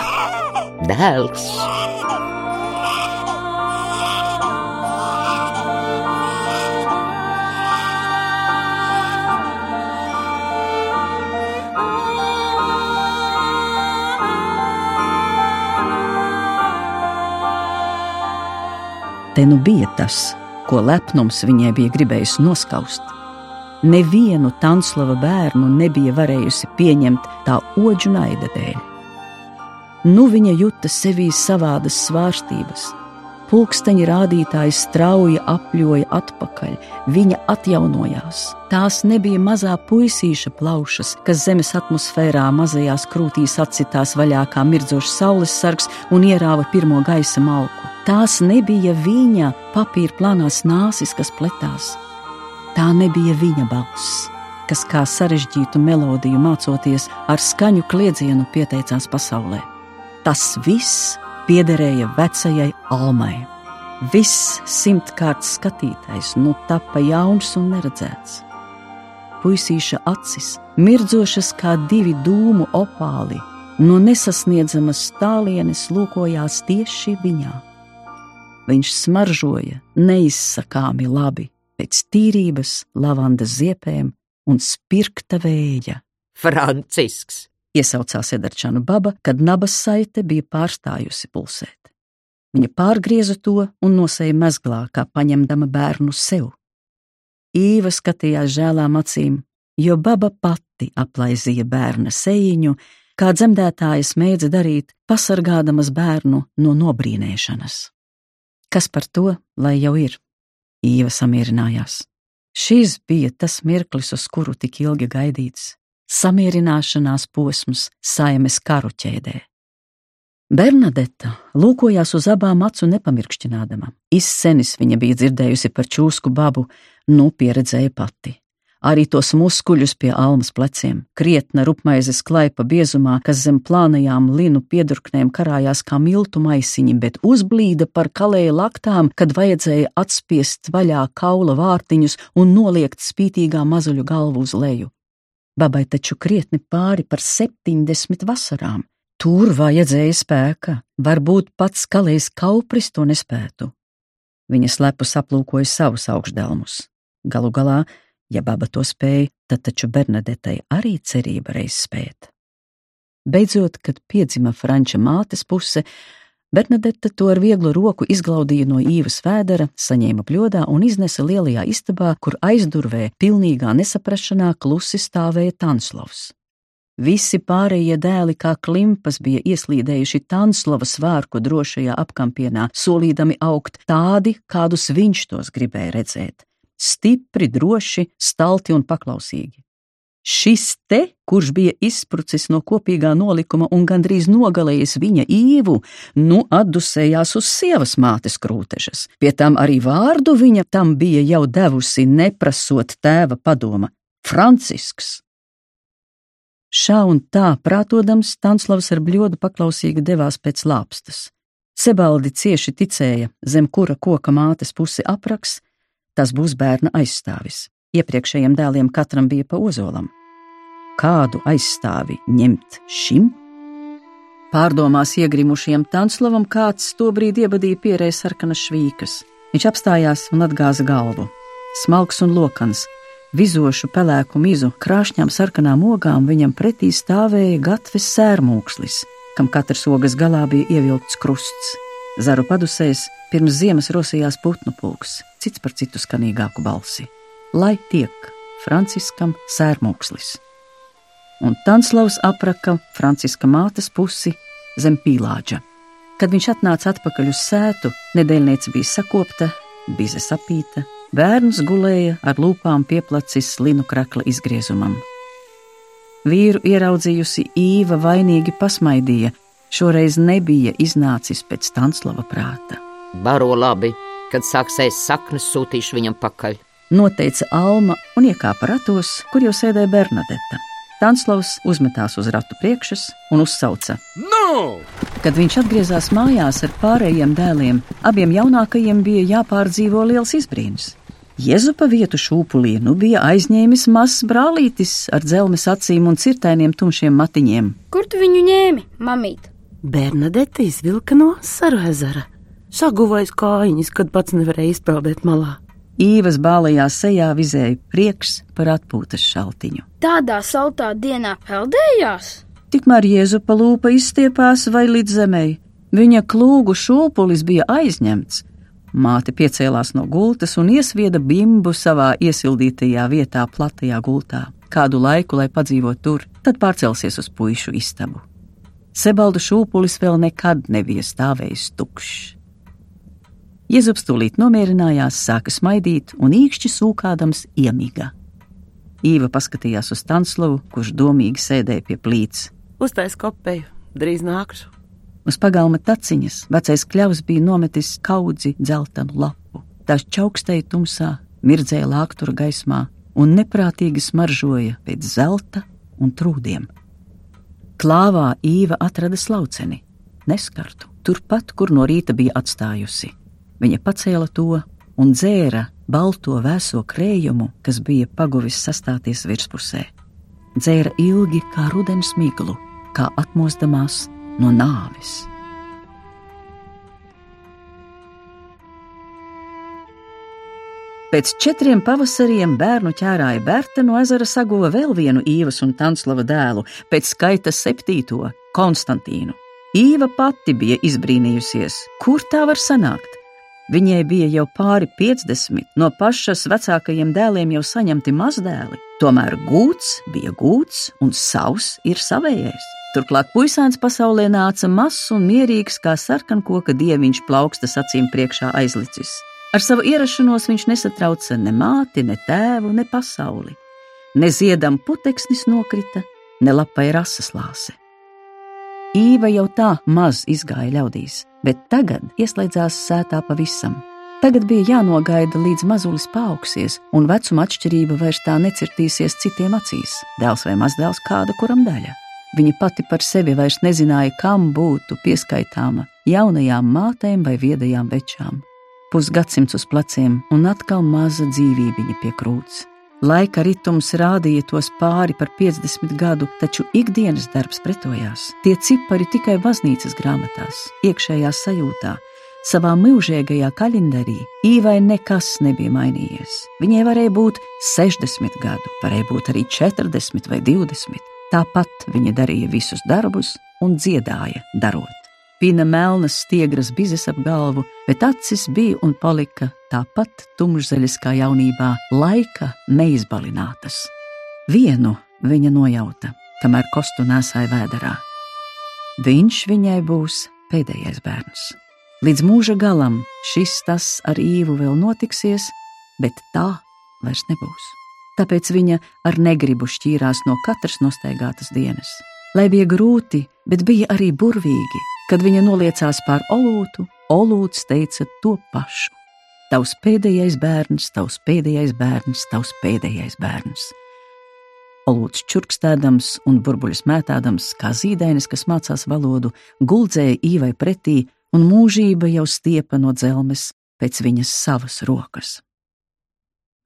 Dēls! Te nu bija tas, ko lepnums viņai bija gribējis noskaust. Nevienu Tanslava bērnu nebija varējusi pieņemt tā oģu naida dēļ. Nu viņa juta sevī savādas svārstības. Pulksteņa rādītājs strauji apļoja atpakaļ, viņa atjaunojās. Tās nebija mazā puisīša plaušas, kas zemes atmosfērā mazajās krūtīs atsitās vaļā kā mirdzošs saules sargs un ierāva pirmo gaisa malku. Tās nebija viņa papīra plānās nāsis, kas pletās. Tā nebija viņa balss, kas kā sarežģītu melodiju mācoties ar skaņu kliedzienu pieteicās pasaulē. Tas viss piederēja vecajai Almai. Viss simtkārt skatītais, nu tapa jauns un neredzēts. Puisīša acis, mirdzošas kā divi dūmu opāli, no nesasniedzamas tālienes lūkojās tieši viņā. Viņš smaržoja neizsakāmi labi pēc tīrības, lavandas ziepēm un spirkta vēja. Francisks! Iesaucās Edarčānu baba, kad nabas saite bija pārstājusi pulsēt. Viņa pārgrieza to un nosēja mezglā, kā paņemdama bērnu sev. Īva skatījās žēlām acīm, jo baba pati aplaizīja bērna sejiņu, kā dzemdētājas mēdza darīt, pasargādamas bērnu no nobrīnēšanas. Kas par to, lai jau ir? Īva samierinājās. Šis bija tas mirklis, uz kuru tik ilgi gaidīts - samierināšanās posms saimes karu ķēdē. Bernadeta lūkojās uz abām acu nepamirkšķinādama. Izsenis viņa bija dzirdējusi par čūsku babu, nu pieredzēja pati arī tos muskuļus pie almas pleciem, krietna rupmaizes klaipa biezumā, kas zem plānajām linu piedurknēm karājās kā miltu maisiņi, bet uzblīda par kalēja laktām, kad vajadzēja atspiest vaļā kaula vārtiņus un noliekt spītīgā mazuļu galvu uz leju. Babai taču krietni pāri par septiņdesmit vasarām. Tur vajadzēja spēka, varbūt pats kalējs kaupris to nespētu. Viņa slepus aplūkoja savus augšdelmus. Galu galā Ja baba to spēja, tad taču Bernadetai arī cerība reiz spēt. Beidzot, kad piedzima Franča mātes puse, Bernadette to ar vieglu roku izglaudīja no īvas vēdera, saņēma bļodā un iznesa lielajā istabā, kur aizdurvē pilnīgā nesaprašanā klusi stāvēja Tanslovs. Visi pārējie dēli kā klimpas bija ieslīdējuši Tanslava svārku drošajā apkampienā, solīdami augt tādi, kādus viņš tos gribēja redzēt - stipri, droši, stalti un paklausīgi. Šis te, kurš bija izsprucis no kopīgā nolikuma un gandrīz nogalējis viņa īvu, nu atdusējās uz sievas mātes krūtežas. Pie tam arī vārdu viņa tam bija jau devusi, neprasot tēva padoma - Francisks. Šā un tā prātodams, Stanslavs ar bļodu paklausīgi devās pēc lāpstas. Sebaldi cieši ticēja, zem kura koka mātes pusi apraks, tas būs bērna aizstāvis. Iepriekšējiem dēliem katram bija pa ozolam. Kādu aizstāvi ņemt šim? Pārdomās iegrimušiem Tanslavam kāds tobrīd iebadīja pierēja sarkanas švīkas. Viņš apstājās un atgāza galvu. Smalks un lokans, vizošu pelēku mizu, krāšņām sarkanām ogām viņam pretī stāvēja gatves sērmūkslis, kam katras ogas galā bija ievilkts krusts. Zaru padusēs pirms ziemas rosījās putnu pulks, cits par citu skanīgāku balsi. Lai tiek Franciskam sērmūkslis! Un Tanslavs apraka Franciska mātes pusi zem pīlāģa. Kad viņš atnāca atpakaļ uz sētu, nedēļniece bija sakopta, bize sapīta, Bērns gulēja ar lūpām pieplacis linu krakla izgriezumam. Vīru ieraudzījusi īva vainīgi pasmaidīja, šoreiz nebija iznācis pēc Tanslava prāta. Baro labi, kad sāksies saknes sūtīšu viņam pakaļ. Noteica Alma un iekāpa ratos, kur jau sēdēja Bernadeta. Tanslavs uzmetās uz ratu priekšas un uzsauca: No! Kad viņš atgriezās mājās ar pārējiem dēliem, abiem jaunākajiem bija jāpārdzīvo liels izbrīns. Jēzu pa vietu šūpulī nu bija aizņēmis mazs brālītis ar dzelmes acīm un cirtainiem tumšiem matiņiem. Kur tu viņu ņēmi, mamīt? Bernadette izvilka no asaru ezera. Saguvais kājiņas, kad pats nevarēja izpeldēt malā. Īvas bālajā sejā vizēja prieks par atpūtas šaltiņu. Tādā saltā dienā peldējās? Tikmēr Jēzu pa lūpa izstiepās vai līdz zemei. Viņa klūgu šūpulis bija aizņemts, Māte piecēlās no gultas un iesvieda bimbu savā iesildītajā vietā, platajā gultā. Kādu laiku, lai padzīvotu tur, tad pārcelsies uz puišu istabu. Sebaldu šūpulis vēl nekad nebija stāvējis tukšs. Jēzus tūlīt nomierinājās, sāka smaidīt un īkšķi sūkādams iemīga. Īva paskatījās uz Tanslavu, kurš domīgi sēdēja pie plīts. Uztais kopēju, drīz nākšu. Uz pagalma taciņas vecais kļavs bija nometis kaudzi dzeltenu lapu. Tās čaukstēja tumsā, mirdzēja lāktura gaismā un neprātīgi smaržoja pēc zelta un trūdiem. Klāvā īva atrada slauceni, neskartu, turpat, kur no rīta bija atstājusi. Viņa pacēla to un dzēra balto vēso krējumu, kas bija paguvis sastāties virspusē. Dzēra ilgi kā rudens miglu, kā atmostamās no nāves. Pēc četriem pavasariem bērnu ķērāja Berta no ezera saguva vēl vienu Īvas un Tanslava dēlu, pēc skaita septīto - Konstantīnu. Īva pati bija izbrīnījusies, kur tā var sanākt. Viņai bija jau pāri 50, no pašas vecākajiem dēliem jau saņemti mazdēli, tomēr gūts bija gūts un savs ir savējais. Turklāt puisēns pasaulē nāca mazs un mierīgs, kā sarkankoka dieviņš plaukstas acīm priekšā aizlicis. Ar savu ierašanos viņš nesatrauca ne māti, ne tēvu, ne pasauli. Ne ziedam puteksnis nokrita, ne lapai rasas lāse. Īva jau tā maz izgāja ļaudīs, bet tagad ieslēdzās sētā pavisam. Tagad bija jānogaida, līdz mazulis paaugsies, un vecuma atšķirība vairs tā necirtīsies citiem acīs - dēls vai mazdēls kāda kuram daļa. Viņa pati par sevi vairs nezināja, kam būtu pieskaitāma jaunajām mātēm vai viedajām večām. Pusgadsimts uz pleciem un atkal maza dzīvība pie krūts. Laika ritms rādīja tos pāri par 50 gadu, taču ikdienas darbs pretojās. Tie cipari tikai baznīcas grāmatās, iekšējā sajūtā, savā mūžīgajā kalendārī īvai nekas nebija mainījies. Viņai varēja būt 60 gadu, varēja būt arī 40 vai 20. Tāpat viņa darīja visus darbus un dziedāja, darot. Pina melnas stiegras bizes ap galvu, bet acis bija un palika tāpat tumšzaļas kā jaunībā, laika neizbalinātas. Vienu viņa nojauta. kamēr kostu nesāja vēderā. Viņš viņai būs pēdējais bērns. Līdz mūža galam šis tas ar īvu vēl notiksies, bet tā vairs nebūs. Tāpēc viņa ar negribu šķīrās no katras nostaigātas dienas. Lai bija grūti, bet bija arī burvīgi, kad viņa noliecās pār olūtu, olūts teica to pašu. Tavs pēdējais bērns, tavs pēdējais bērns, tavs pēdējais bērns. Olūts čurkstēdams un burbuļus mētādams, kā zīdainis, kas mācās valodu, guldzēja īvai pretī, un mūžība jau stiepa no dzelmes pēc viņas savas rokas.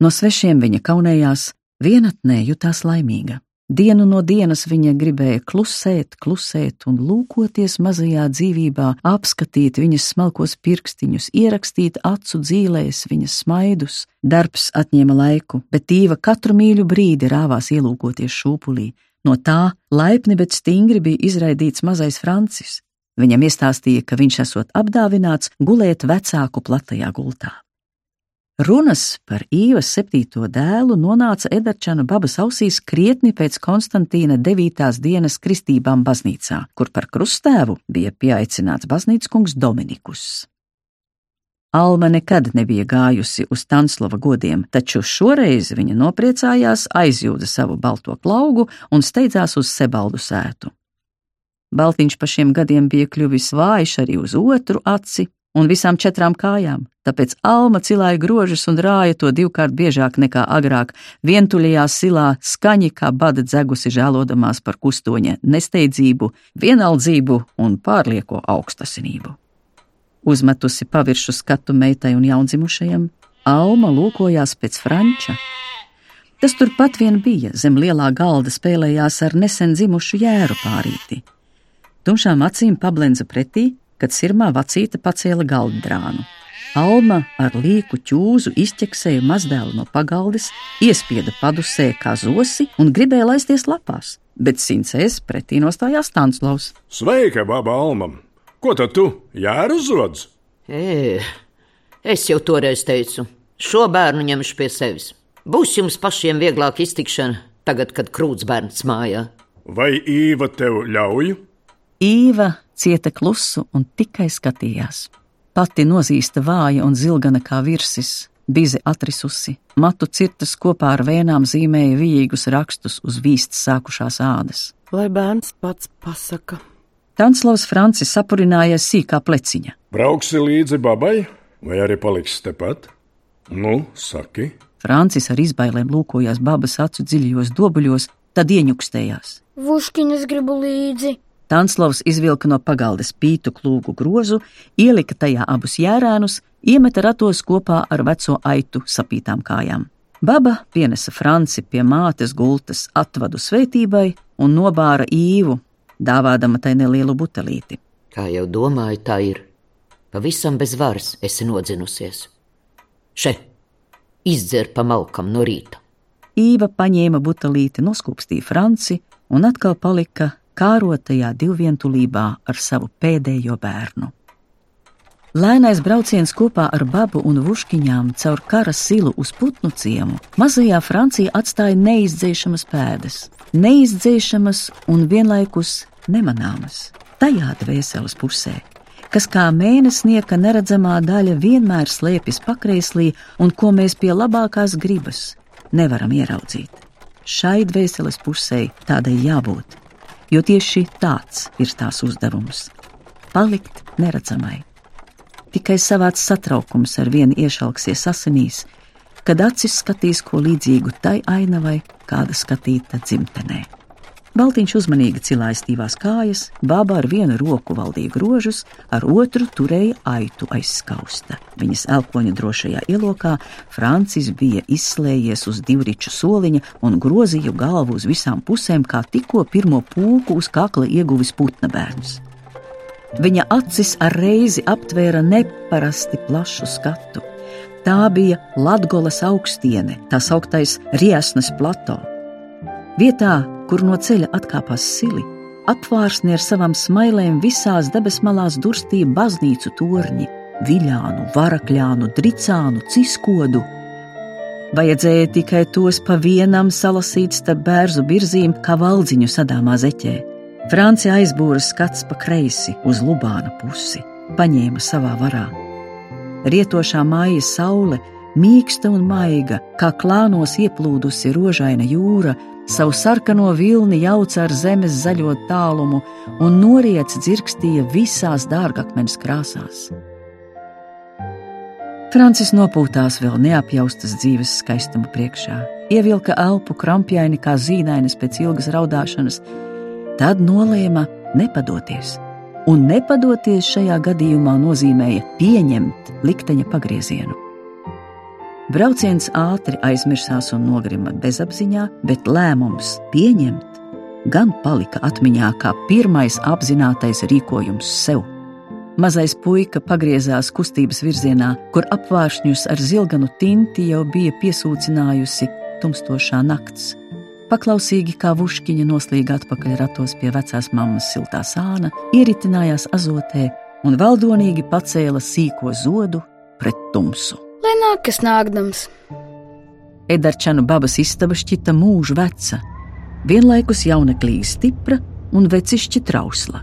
No svešiem viņa kaunējās, vienatnē jutās laimīga. Dienu no dienas viņa gribēja klusēt, klusēt un lūkoties mazajā dzīvībā, apskatīt viņas smalkos pirkstiņus, ierakstīt acu dzīlēs viņas smaidus. Darbs atņēma laiku, bet Tīva katru mīļu brīdi rāvās ielūkoties šūpulī. No tā laipni, bet stingri bija izraidīts mazais Francis. Viņam iestāstīja, ka viņš esot apdāvināts gulēt vecāku platajā gultā. Runas par Īvas septīto dēlu nonāca Edarčana babas ausīs krietni pēc Konstantīna devītās dienas kristībām baznīcā, kur par krustēvu bija pieaicināts baznīcas kungs Dominikus. Alma nekad nebija gājusi uz Tanslava godiem, taču šoreiz viņa nopriecājās, aizjūda savu balto klaugu un steidzās uz Sebaldu sētu. Baltiņš pa šiem gadiem bija kļuvis vājš arī uz otru aci, un visām četrām kājām, tāpēc Alma cilāja grožus un rāja to divkārt biežāk nekā agrāk, vientuļajā silā skaņi kā bada dzegusi žēlodamās par kustoņa nesteidzību, vienaldzību un pārlieko augstasinību. Uzmetusi paviršu skatu meitai un jaundzimušajam, Alma lūkojās pēc Franča. Tas turpat vien bija, zem lielā galda spēlējās ar nesen dzimušu jēru pārīti. Tumšām acīm pablenza pretī, kad sirmā vacīte pacēla galddrānu. Alma ar līku ķūzu izķeksēja mazdēlu no pagaldes, iespieda padusē kā zosi un gribēja laisties lapās, bet sincēs pretī nostājās Tanslavs. Sveika, baba Alma! Ko tad tu, jēru zods? E, es jau toreiz teicu, šo bērnu ņemšu pie sevis. Būs jums pašiem vieglāk iztikšana, tagad, kad krūts bērns mājā. Vai Īva tev ļauj? Īva cieta klusu un tikai skatījās. Pati nozīsta vāja un zilgana kā virsis, bizi atrisusi, matu cirtas kopā ar vēnām zīmēja vijīgus rakstus uz vīstas sākušās ādas. Lai bērns pats pasaka. Tanslavs Francis sapurinājies sīkā pleciņa. Brauksi līdzi babai, vai arī paliksi tepat? Nu, saki. Francis ar izbailēm lūkojās babas acu dziļajos dobuļos, tad ieņukstējās. Vuškiņas gribu līdzi. Tanslavs izvilka no pagaldes pītu klūgu grozu, ielika tajā abus jērēnus, iemeta ratos kopā ar veco aitu sapītām kājām. Baba pienesa Franci pie mātes gultas atvadu svētībai un nobāra īvu, dāvādama tai nelielu butelīti. Kā jau domāju, tā ir. Pavisam bez varas esi nodzinusies. Še, izdzer pa malkam no rīta. Īva paņēma butelīti, noskūpstīja Franci un atkal palika kārotajā divvientulībā ar savu pēdējo bērnu. Lēnais brauciens kopā ar babu un vuškiņām caur kara silu uz putnu ciemu mazajā Francijā atstāja neizdzēšamas pēdas, neizdzēšamas un vienlaikus nemanāmas. Tajā dvēseles pusē, kas kā mēnesnieka neredzamā daļa vienmēr slēpjas pakrēslī un ko mēs pie labākās gribas nevaram ieraudzīt. Šai dvēseles pusē tādai jābūt jo tieši tāds ir tās uzdevums - palikt neredzamai. Tikai savāds satraukums ar vienu iešalksies asinīs, kad acis skatīs ko līdzīgu tai ainavai, kāda skatīta dzimtenē. Baltiņš uzmanīgi cilāja stīvās kājas, baba ar vienu roku valdīja grožus, ar otru turēja aitu aiz skausta. Viņas elpoņa drošajā ielokā Francis bija izslējies uz divriču soliņa un grozīja galvu uz visām pusēm, kā tikko pirmo pūku uz kakla ieguvis putna bērns. Viņa acis ar reizi aptvēra neparasti plašu skatu. Tā bija Latgolas augstiene, tā sauktais Riesnes plato. Vietā, kur no ceļa atkāpās sili, apvārsni ar savām smailēm visās debesmalās durstīja baznīcu torņi, viļānu, varakļānu, dricānu, ciskodu. Vajadzēja tikai tos pa vienam salasīt starp bērnu virzīm, kā valdziņu sadāmā zeķē. Francija aizbūra skats pa kreisi uz Lubāna pusi, paņēma savā varā. Rietošā māja saule, mīksta un maiga, kā klānos ieplūdusi rožaina jūra, savu sarkano vilni jauca ar zemes zaļo tālumu un noriets dzirkstīja visās dārgakmens krāsās. Francis nopūtās vēl neapjaustas dzīves skaistuma priekšā, ievilka elpu krampjaini kā zīdainis pēc ilgas raudāšanas, tad nolēma nepadoties. Un nepadoties šajā gadījumā nozīmēja pieņemt likteņa pagriezienu. Brauciens ātri aizmirsās un nogrima bezapziņā, bet lēmums pieņemt gan palika atmiņā kā pirmais apzinātais rīkojums sev. Mazais puika pagriezās kustības virzienā, kur apvāršņus ar zilganu tinti jau bija piesūcinājusi tumstošā nakts. Paklausīgi kā vuškiņa noslīga atpakaļ ratos pie vecās mammas siltā sāna, ieritinājās azotē un valdonīgi pacēla sīko zodu pret tumsu. Lai nāk, kas nākdams. Edarčanu babas istaba šķita mūža veca, vienlaikus jauneklīgi stipra un vecišķi trausla.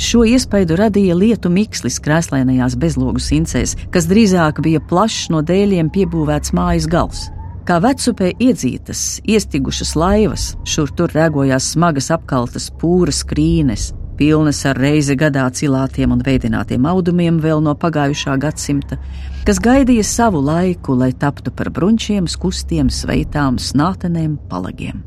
Šo iespaidu radīja lietu mikslis krēslainajās bezlogu sincēs, kas drīzāk bija plašs no dēļiem piebūvēts mājas gals. Kā vecupē iedzītas, iestigušas laivas, šur tur rēgojās smagas apkaltas pūras krīnes, pilnas ar reizi gadā cilātiem un veidinātiem audumiem vēl no pagājušā gadsimta, kas gaidīja savu laiku, lai taptu par brunčiem, skustiem, sveitām, snātenēm, palagiem.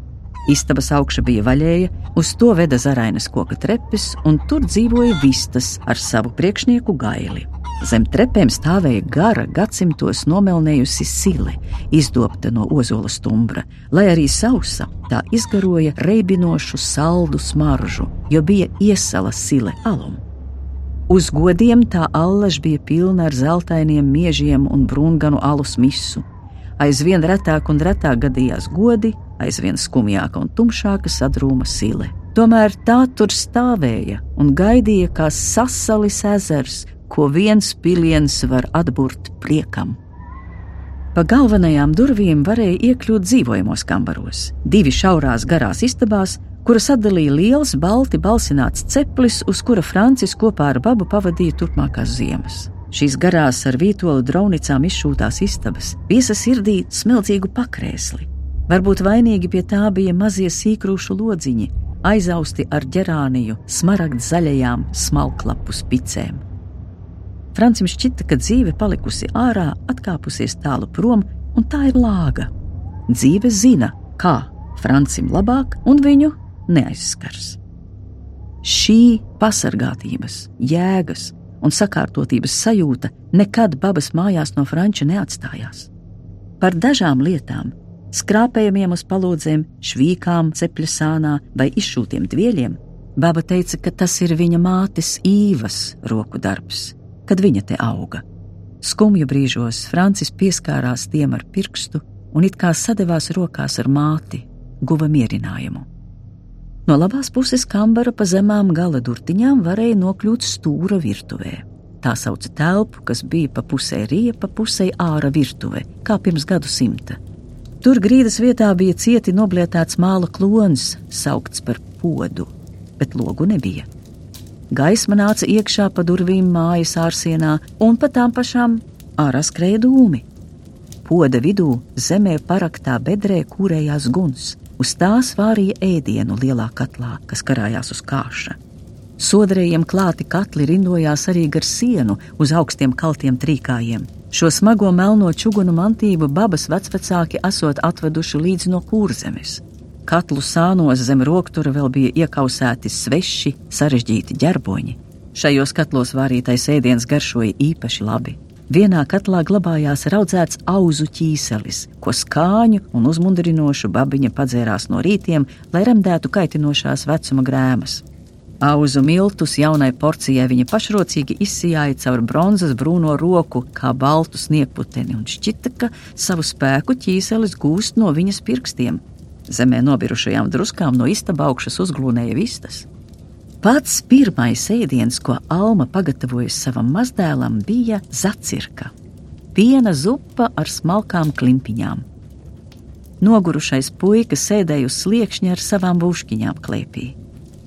Istabas augša bija vaļēja, uz to veda zarainas koka trepes, un tur dzīvoja vistas ar savu priekšnieku gaili. Zem trepēm stāvēja gara, gadsimtos nomelnējusi sile, izdobta no ozola stumbra. Lai arī sausa, tā izgaroja reibinošu saldu smaržu, jo bija iesala sile alum. Uz godiem tā allaž bija pilna ar zeltainiem miežiem un brūnganu alus misu. Aizvien retāk un retāk gadījās godi, aizvien skumjāka un tumšāka sadrūma sile. Tomēr tā tur stāvēja un gaidīja kā sasalis ezers, ko viens piliens var atburt priekam. Pa galvenajām durvīm varēja iekļūt dzīvojamos kambaros, divi šaurās garās istabās, kuras atdalīja liels, balti balsināts ceplis, uz kura Francis kopā ar babu pavadīja turpmākās ziemas. Šīs garās ar vītolu draunicām izšūtās istabas viesa sirdī smeldzīgu pakrēsli. Varbūt vainīgi pie tā bija mazie sīkrūšu lodziņi, aizausti ar ģerāniju, smaragd zaļajām smalklapu spicēm. Francim šķita, ka dzīve palikusi ārā, atkāpusies tālu prom, un tā ir lāga. Dzīve zina, kā Francim labāk, un viņu neaizskars. Šī pasargātības, jēgas un sakārtotības sajūta nekad babas mājās no franča neatstājās. Par dažām lietām, skrāpējumiem uz palūdzēm, švīkām, cepļa sānā vai izšūtiem dvieļiem, baba teica, ka tas ir viņa mātes īvas roku darbs kad viņa te auga. Skumju brīžos Francis pieskārās tiem ar pirkstu un it kā sadevās rokās ar māti, guva mierinājumu. No labās puses kambara pa zemām gala durtiņām varēja nokļūt stūra virtuvē. Tā sauca telpu, kas bija pa pusē riepa, pa pusē ārā virtuve, kā pirms gadu simta. Tur grīdas vietā bija cieti noblietēts māla klons, saukts par podu, bet logu nebija. Gaisma nāca iekšā pa durvīm mājas ārsienā, un pa tām pašām ārā skrēja dūmi. Poda vidū zemē paraktā bedrē kūrējās guns, uz tās vārīja ēdienu lielā katlā, kas karājās uz kāša. Sodrējiem klāti katli rindojās arī gar sienu uz augstiem kaltiem trīkājiem. Šo smago melno čugunu mantību babas vecvecāki esot atveduši līdz no kūrzemes. Katlu sānos zem roktura vēl bija iekausēti sveši, sarežģīti ģerboņi. Šajos katlos vārītais ēdiens garšoja īpaši labi. Vienā katlā glabājās raudzēts auzu ķīselis, ko skāņu un uzmundrinošu babiņa padzērās no rītiem, lai remdētu kaitinošās vecuma grēmas. Auzu miltus jaunai porcijai viņa pašrocīgi izsijāja caur bronzas brūno roku, kā baltu sniegputeni, un šķita, ka savu spēku ķīselis gūst no viņas pirkstiem, Zemē nobirušajām druskām no istaba augšas uzglūnēja vistas. Pats pirmais ēdiens, ko Alma pagatavoja savam mazdēlam, bija zacirka. piena zupa ar smalkām klimpiņām. Nogurušais puika sēdēja uz sliekšņa ar savām buškiņām klēpī.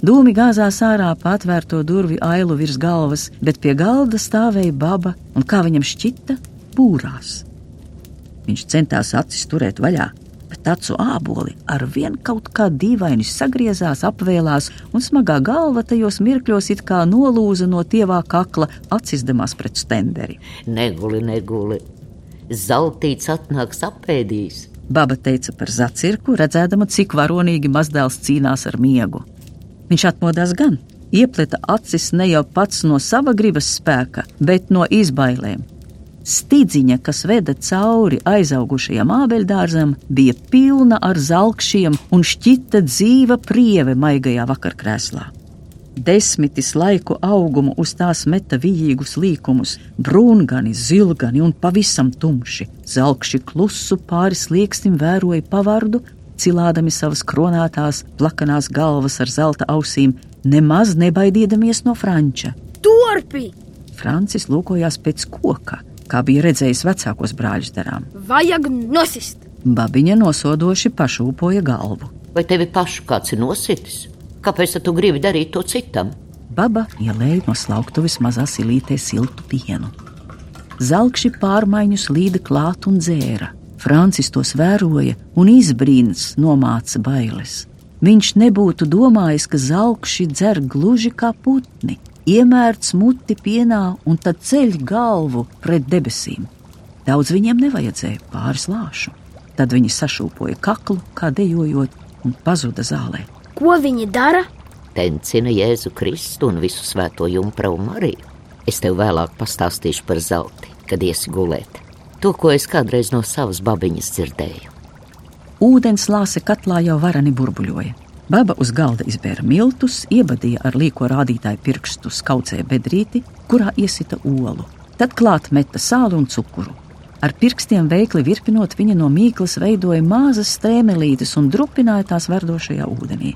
Dūmi gāzās ārā pa atvērto durvju ailu virs galvas, bet pie galda stāvēja baba un, kā viņam šķita, būrās. Viņš centās acis turēt vaļā, bet acu āboli ar vien kaut kā dīvaini sagriezās, apvēlās, un smagā galva tajos mirkļos it kā nolūza no tievā kakla, atsizdamās pret stenderi. Neguli, neguli. Zeltīts atnāks apēdīs. Baba teica par zacirku, redzēdama, cik varonīgi mazdēls cīnās ar miegu. Viņš atmodās gan, iepleta acis ne jau pats no sava gribas spēka, bet no izbailēm. Stidziņa, kas veda cauri aizaugušajam ābeļdārzam, bija pilna ar zelkšiem un šķita dzīva prieve maigajā vakarkrēslā. Desmitis laiku augumu uz tās meta vijīgus līkumus, brūngani, zilgani un pavisam tumši. Zelkši klusu pāri slieksnim vēroja pavardu, cilādami savas kronētās, plakanās galvas ar zelta ausīm, nemaz nebaidīdamies no Franča. Turpi! Francis lūkojās pēc koka, kā bija redzējis vecākos brāļus darām. Vajag nosist! Babiņa nosodoši pašūpoja galvu. Vai tevi pašu kāds ir nositis? Kāpēc tu gribi darīt to citam? Baba ielēja no slauktuves mazā silītē siltu pienu. Zelkši pārmaiņus līda klāt un dzēra. Francis tos vēroja un izbrīns nomāca bailes. Viņš nebūtu domājis, ka zelkši dzer gluži kā putni, iemērts muti pienā un tad ceļ galvu pret debesīm. Daudz viņiem nevajadzēja pāris lāšu. Tad viņi sašūpoja kaklu, kā dejojot, un pazuda zālē. Ko viņi dara? Tencina Jēzu Kristu un visu svēto jumpravu Mariju. Es tev vēlāk pastāstīšu par zelti, kad iesi gulēt. To, ko es kādreiz no savas babiņas dzirdēju. Ūdens lāse katlā jau varani burbuļoja. Baba uz galda izbēra miltus, iebadīja ar līko rādītāju pirkstu skaucēja bedrīti, kurā iesita olu. Tad klāt meta sāli un cukuru. Ar pirkstiem veikli virpinot, viņa no mīklas veidoja mazas strēmelītes un drupināja tās verdošajā ūdenī.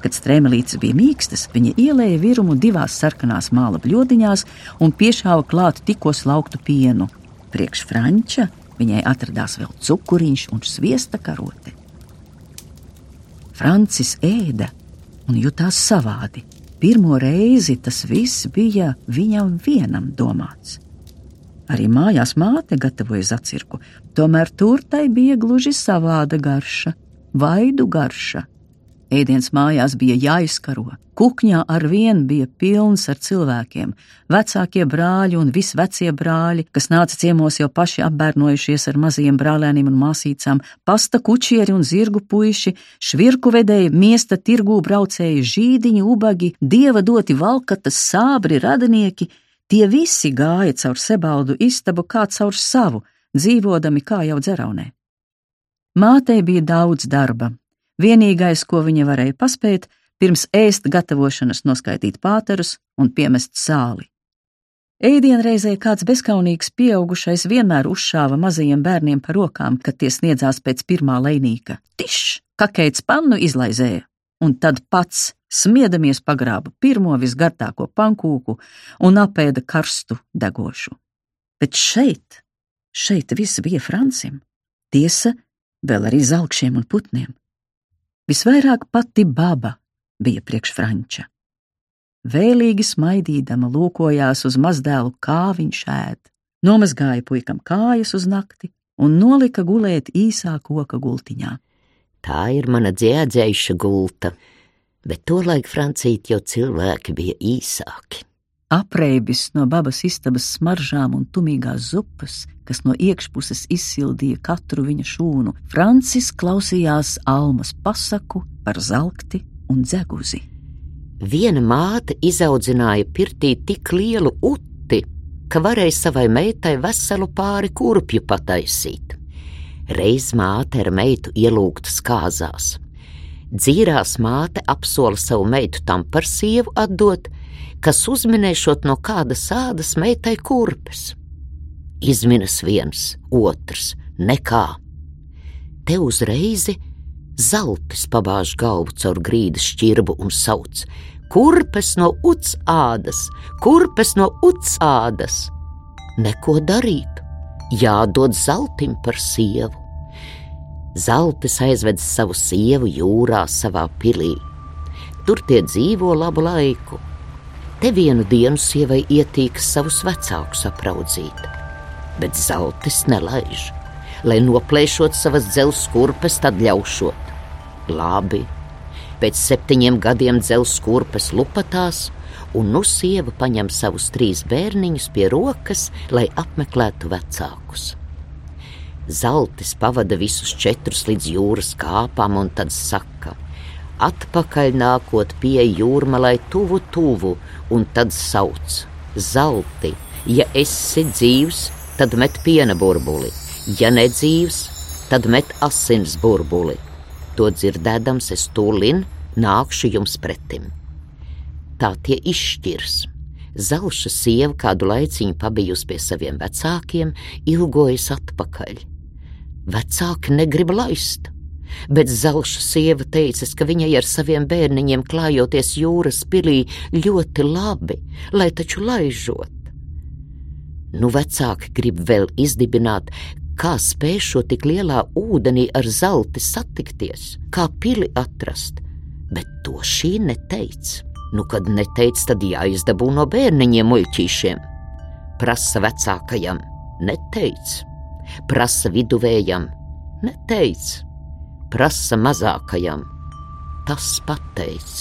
Kad strēmelītes bija mīkstas, viņa ielēja virumu divās sarkanās māla bļodiņās un piešāva klāt tikko slauktu pienu. Priekš franča viņai atradās vēl cukuriņš un sviesta karote. Francis ēda un jutās savādi. Pirmo reizi tas viss bija viņam vienam domāts. Arī mājās māte gatavoja zacirku, tomēr tur tai bija gluži savāda garša, vaidu garša. Ēdiens mājās bija jāizkaro. Kukņā ar vienu bija pilns ar cilvēkiem. Vecākie brāļi un visvecie brāļi, kas nāca ciemos jau paši apbērnojušies ar mazajiem brālēniem un māsīcām, pasta kučieri un zirgu puiši, švirku vedēji, miesta tirgū braucēji, žīdiņi, ubagi, dieva doti valkatas, sābri, radinieki. Tie visi gāja caur sebaldu istabu kā caur savu, dzīvodami kā jau dzeraunē. Mātei bija daudz darba, Vienīgais, ko viņa varēja paspēt, pirms ēst gatavošanas noskaidīt pāterus un piemest sāli. Ēdienreizē kāds bezkaunīgs pieaugušais vienmēr uzšāva mazajiem bērniem par rokām, kad tie sniedzās pēc pirmā leinīka. Tišs, kakēts pannu izlaizēja, un tad pats smiedamies pagrāba pirmo visgartāko pankūku un apēda karstu degošu. Bet šeit, šeit viss bija Francim. Tiesa, vēl arī zelkšiem un putniem. Visvairāk pati baba bija priekš Franča. Vēlīgi smaidīdama lūkojās uz mazdēlu, kā viņš ēd, nomazgāja puikam kājas uz nakti un nolika gulēt īsā koka gultiņā. Tā ir mana dziedzējuša gulta, bet tolaik Francīt jau cilvēki bija īsāki apreibis no babas istabas smaržām un tumīgās zupas, kas no iekšpuses izsildīja katru viņa šūnu, Francis klausījās Almas pasaku par zelkti un dzeguzi. Viena māte izaudzināja pirtī tik lielu uti, ka varēja savai meitai veselu pāri kurpju pataisīt. Reiz māte ar meitu ielūgtas kāzās. Dzīrās māte apsola savu meitu tam par sievu atdot, kas uzminēšot no kāda sādas meitai kurpes. Izminas viens, otrs, nekā. Te uzreizi zeltis pabāž galvu caur grīdas šķirbu un sauc: Kurpes no uts ādas, kurpes no uts ādas! Neko darīt, jādod zeltim par sievu. Zeltis aizved savu sievu jūrā savā pilī. Tur tie dzīvo labu laiku. Te vienu dienu sievai ietīks savus vecākus apraudzīt, bet zeltis nelaiž, lai noplēšot savas dzelzs kurpes, tad ļaušot. Labi, pēc septiņiem gadiem dzelzs kurpes lupatās, un nu sieva paņem savus trīs bērniņus pie rokas, lai apmeklētu vecākus. Zeltis pavada visus četrus līdz jūras kāpām un tad saka: Atpakaļ nākot pie jūrmalai tuvu, tuvu, un tad sauc: Zelti, ja esi dzīvs, tad met piena burbuli, ja nedzīvs, tad met asins burbuli. To dzirdēdams, es tūlin nākšu jums pretim tā tie izšķirs. Zelša sieva kādu laiciņu pabijusi pie saviem vecākiem, ilgojas atpakaļ. Vecāki negrib laist, bet zelša sieva teica, ka viņai ar saviem bērniņiem klājoties jūras pilī ļoti labi, lai taču laižot. Nu, vecāki grib vēl izdibināt, kā spēšot tik lielā ūdenī ar zelti satikties, kā pili atrast, bet to šī neteica. Nu, kad neteic, tad jāizdabū no bērniņiem muļķīšiem. Prasa vecākajam, neteic, prasa viduvējam, neteic, prasa mazākajam, tas pateic.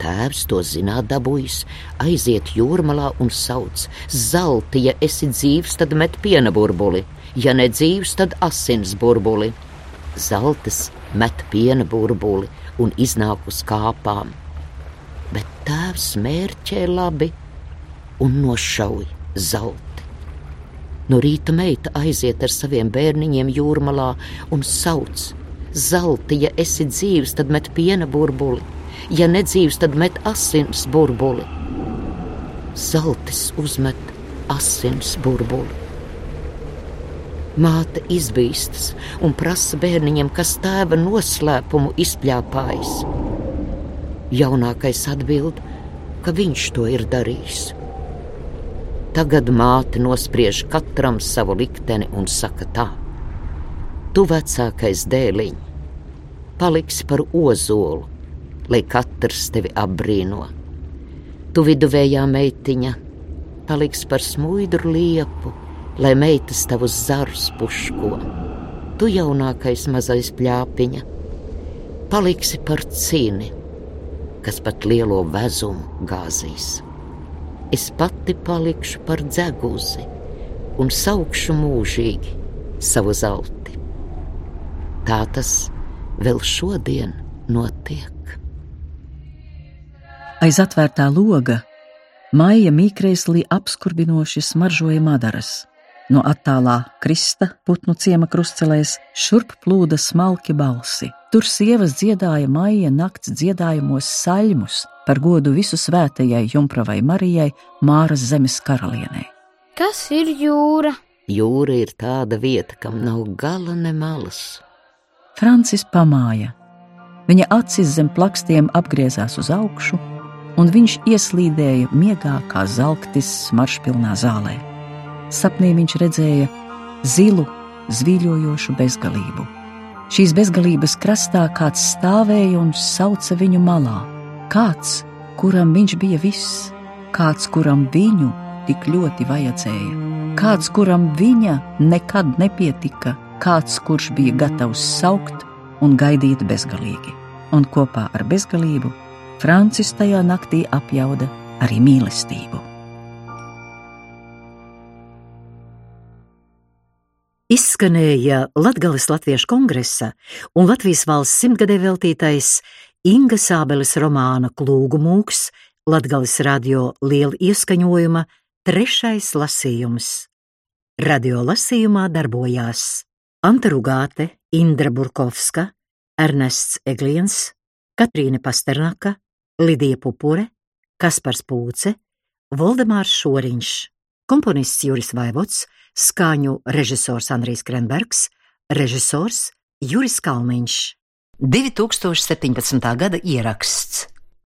Tēvs to zināt dabūjis, aiziet jūrmalā un sauc: Zelti, ja esi dzīvs, tad met piena burbuli, ja nedzīvs, tad asins burbuli. Zeltis met piena burbuli un iznāk uz kāpām bet tēvs mērķē labi un nošauj zelti. No rīta meita aiziet ar saviem bērniņiem jūrmalā un sauc: Zelti, ja esi dzīves, tad met piena burbuli, ja nedzīves, tad met asins burbuli. Zeltis uzmet asins burbuli. Māte izbīstas un prasa bērniņam, kas tēva noslēpumu izpļāpājis. Jaunākais atbild, ka viņš to ir darījis. Tagad māte nospriež katram savu likteni un saka tā: Tu vecākais dēliņ, paliksi par ozolu, lai katrs tevi apbrīno. Tu viduvējā meitiņa, paliks par smuidru liepu, lai meitas tavus zarus puško. Tu jaunākais mazais pļāpiņa, paliksi par cīni kas pat lielo vezumu gāzīs. Es pati palikšu par dzeguzi un saukšu mūžīgi savu zelti. Tā tas vēl šodien notiek. Aiz atvērtā loga maija mīkrēslī apskurbinoši smaržoja madaras. No attālā krista putnu ciema krustcelēs šurp plūda smalki balsi. Tur sievas dziedāja maija nakts dziedājumos saļmus par godu visu svētajai Jumpravai Marijai, Māras zemes karalienei. Kas ir jūra? Jūra ir tāda vieta, kam nav gala ne malas. Francis pamāja. Viņa acis zem plakstiem apgriezās uz augšu, un viņš ieslīdēja miegā kā zelktis maršpilnā zālē. Sapnī viņš redzēja zilu, zvīļojošu bezgalību Šīs bezgalības krastā kāds stāvēja un sauca viņu malā. Kāds, kuram viņš bija viss, kāds, kuram viņu tik ļoti vajadzēja, kāds, kuram viņa nekad nepietika, kāds, kurš bija gatavs saukt un gaidīt bezgalīgi. Un kopā ar bezgalību Francis tajā naktī apjauda arī mīlestību. izskanēja Latgales Latviešu kongresa un Latvijas valsts simtgadē veltītais Inga Sābeles romāna Klūgu mūks Latgales radio liela ieskaņojuma trešais lasījums. Radio lasījumā darbojās Anta Rugāte, Indra Burkovska, Ernests Egliens, Katrīne Pasternaka, Lidija Pupure, Kaspars Pūce, Voldemārs Šoriņš, komponists Juris Vaivots, skaņu režisors Andrijs Krenbergs, režisors Juris Kalniņš. 2017. gada ieraksts